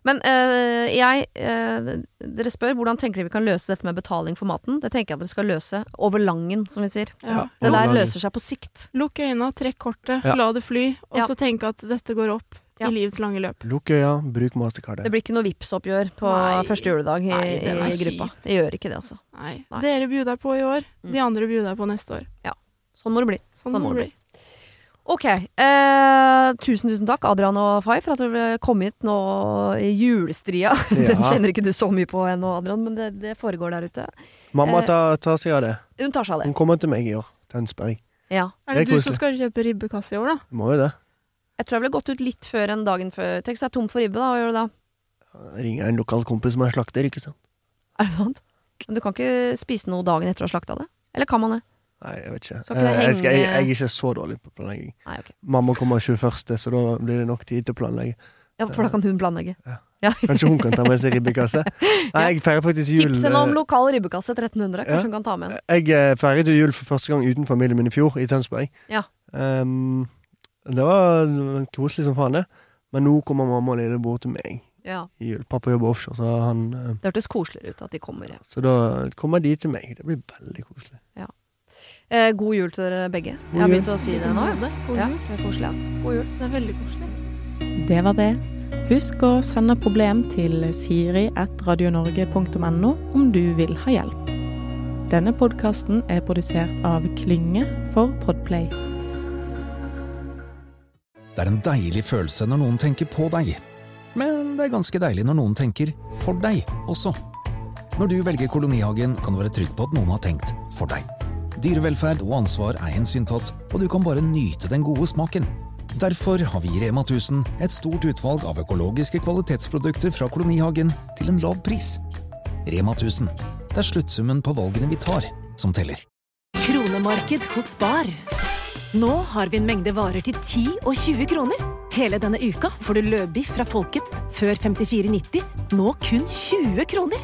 Men øh, jeg øh, Dere spør hvordan tenker dere vi kan løse dette med betaling for maten. Det tenker jeg at dere skal løse over langen, som vi sier. Ja. Det der løser seg på sikt. Lukk øynene, trekk kortet, Ja. la det fly, og Ja. så tenke at dette går opp Ja. i livets lange løp. Lukk øya, bruk mastercardet. Det blir ikke noe Vipps-oppgjør på Nei. første juledag i, Nei, i gruppa. Det gjør ikke det, altså. Nei. Nei. Dere bjuder på i år, Mm. de andre bjuder på neste år. Sånn må det bli. Sånn, Sånn må det bli. Ok. Eh, tusen, tusen takk, Adrian og Fay, for at dere kom hit nå i julestria. [laughs] Den kjenner ikke du så mye på ennå, Adrian, men det, det foregår der ute. Mamma Eh, tar, tar seg av det. Hun tar seg av det. Hun kommer til meg i år. Tønsberg. Ja. Er Det det, er du som skal kjøpe ribbekasse i år, da? Må jo det. Jeg tror jeg ville gått ut litt før enn dagen før. Tenk så er tomt for ribbe, da. Hva gjør du da? Ringer en lokal kompis som er slakter, ikke sant. Er det sant? Men du kan ikke spise noe dagen etter å ha slakta det? Eller kan man det? Nei, jeg vet ikke. Eh, jeg, skal, jeg, jeg er ikke så dårlig på planlegging. Nei, okay. Mamma kommer 21., så da blir det nok tid til å planlegge. Ja, for da kan hun planlegge. Kanskje hun kan ta med seg ribbekasse? [laughs] Nei, jeg feirer faktisk jul Tips henne om eh, lokal ribbekasse 1300. Kanskje Ja. hun kan ta med en. Jeg eh, feiret jul for første gang uten familien min i fjor, i Tønsberg. Ja. Um, det var koselig som faen, det. Men nå kommer mamma og lillebror til meg Ja. i jul. Pappa jobber offshore, så, han, eh, Det hørtes koseligere ut at de kommer. Ja. så da kommer de til meg. Det blir veldig koselig. Eh, god jul til dere begge. God Jeg har begynt å si det nå. God, God Ja, det er koselig. Ja. God jul. Det er veldig koselig. Det var det. Husk å sende problem til siri.radionorge.no om du vil ha hjelp. Denne podkasten er produsert av Klynge for Podplay. Det er en deilig følelse når noen tenker på deg. Men det er ganske deilig når noen tenker for deg også. Når du velger Kolonihagen, kan du være trygg på at noen har tenkt for deg. Dyrevelferd og ansvar er hensyntatt, og du kan bare nyte den gode smaken. Derfor har vi i Rema 1000 et stort utvalg av økologiske kvalitetsprodukter fra Kolonihagen til en lav pris. Rema 1000. Det er sluttsummen på valgene vi tar, som teller. Kronemarked hos Bar. Nå har vi en mengde varer til 10 og 20 kroner. Hele denne uka får du løbiff fra Folkets før 54,90, nå kun 20 kroner.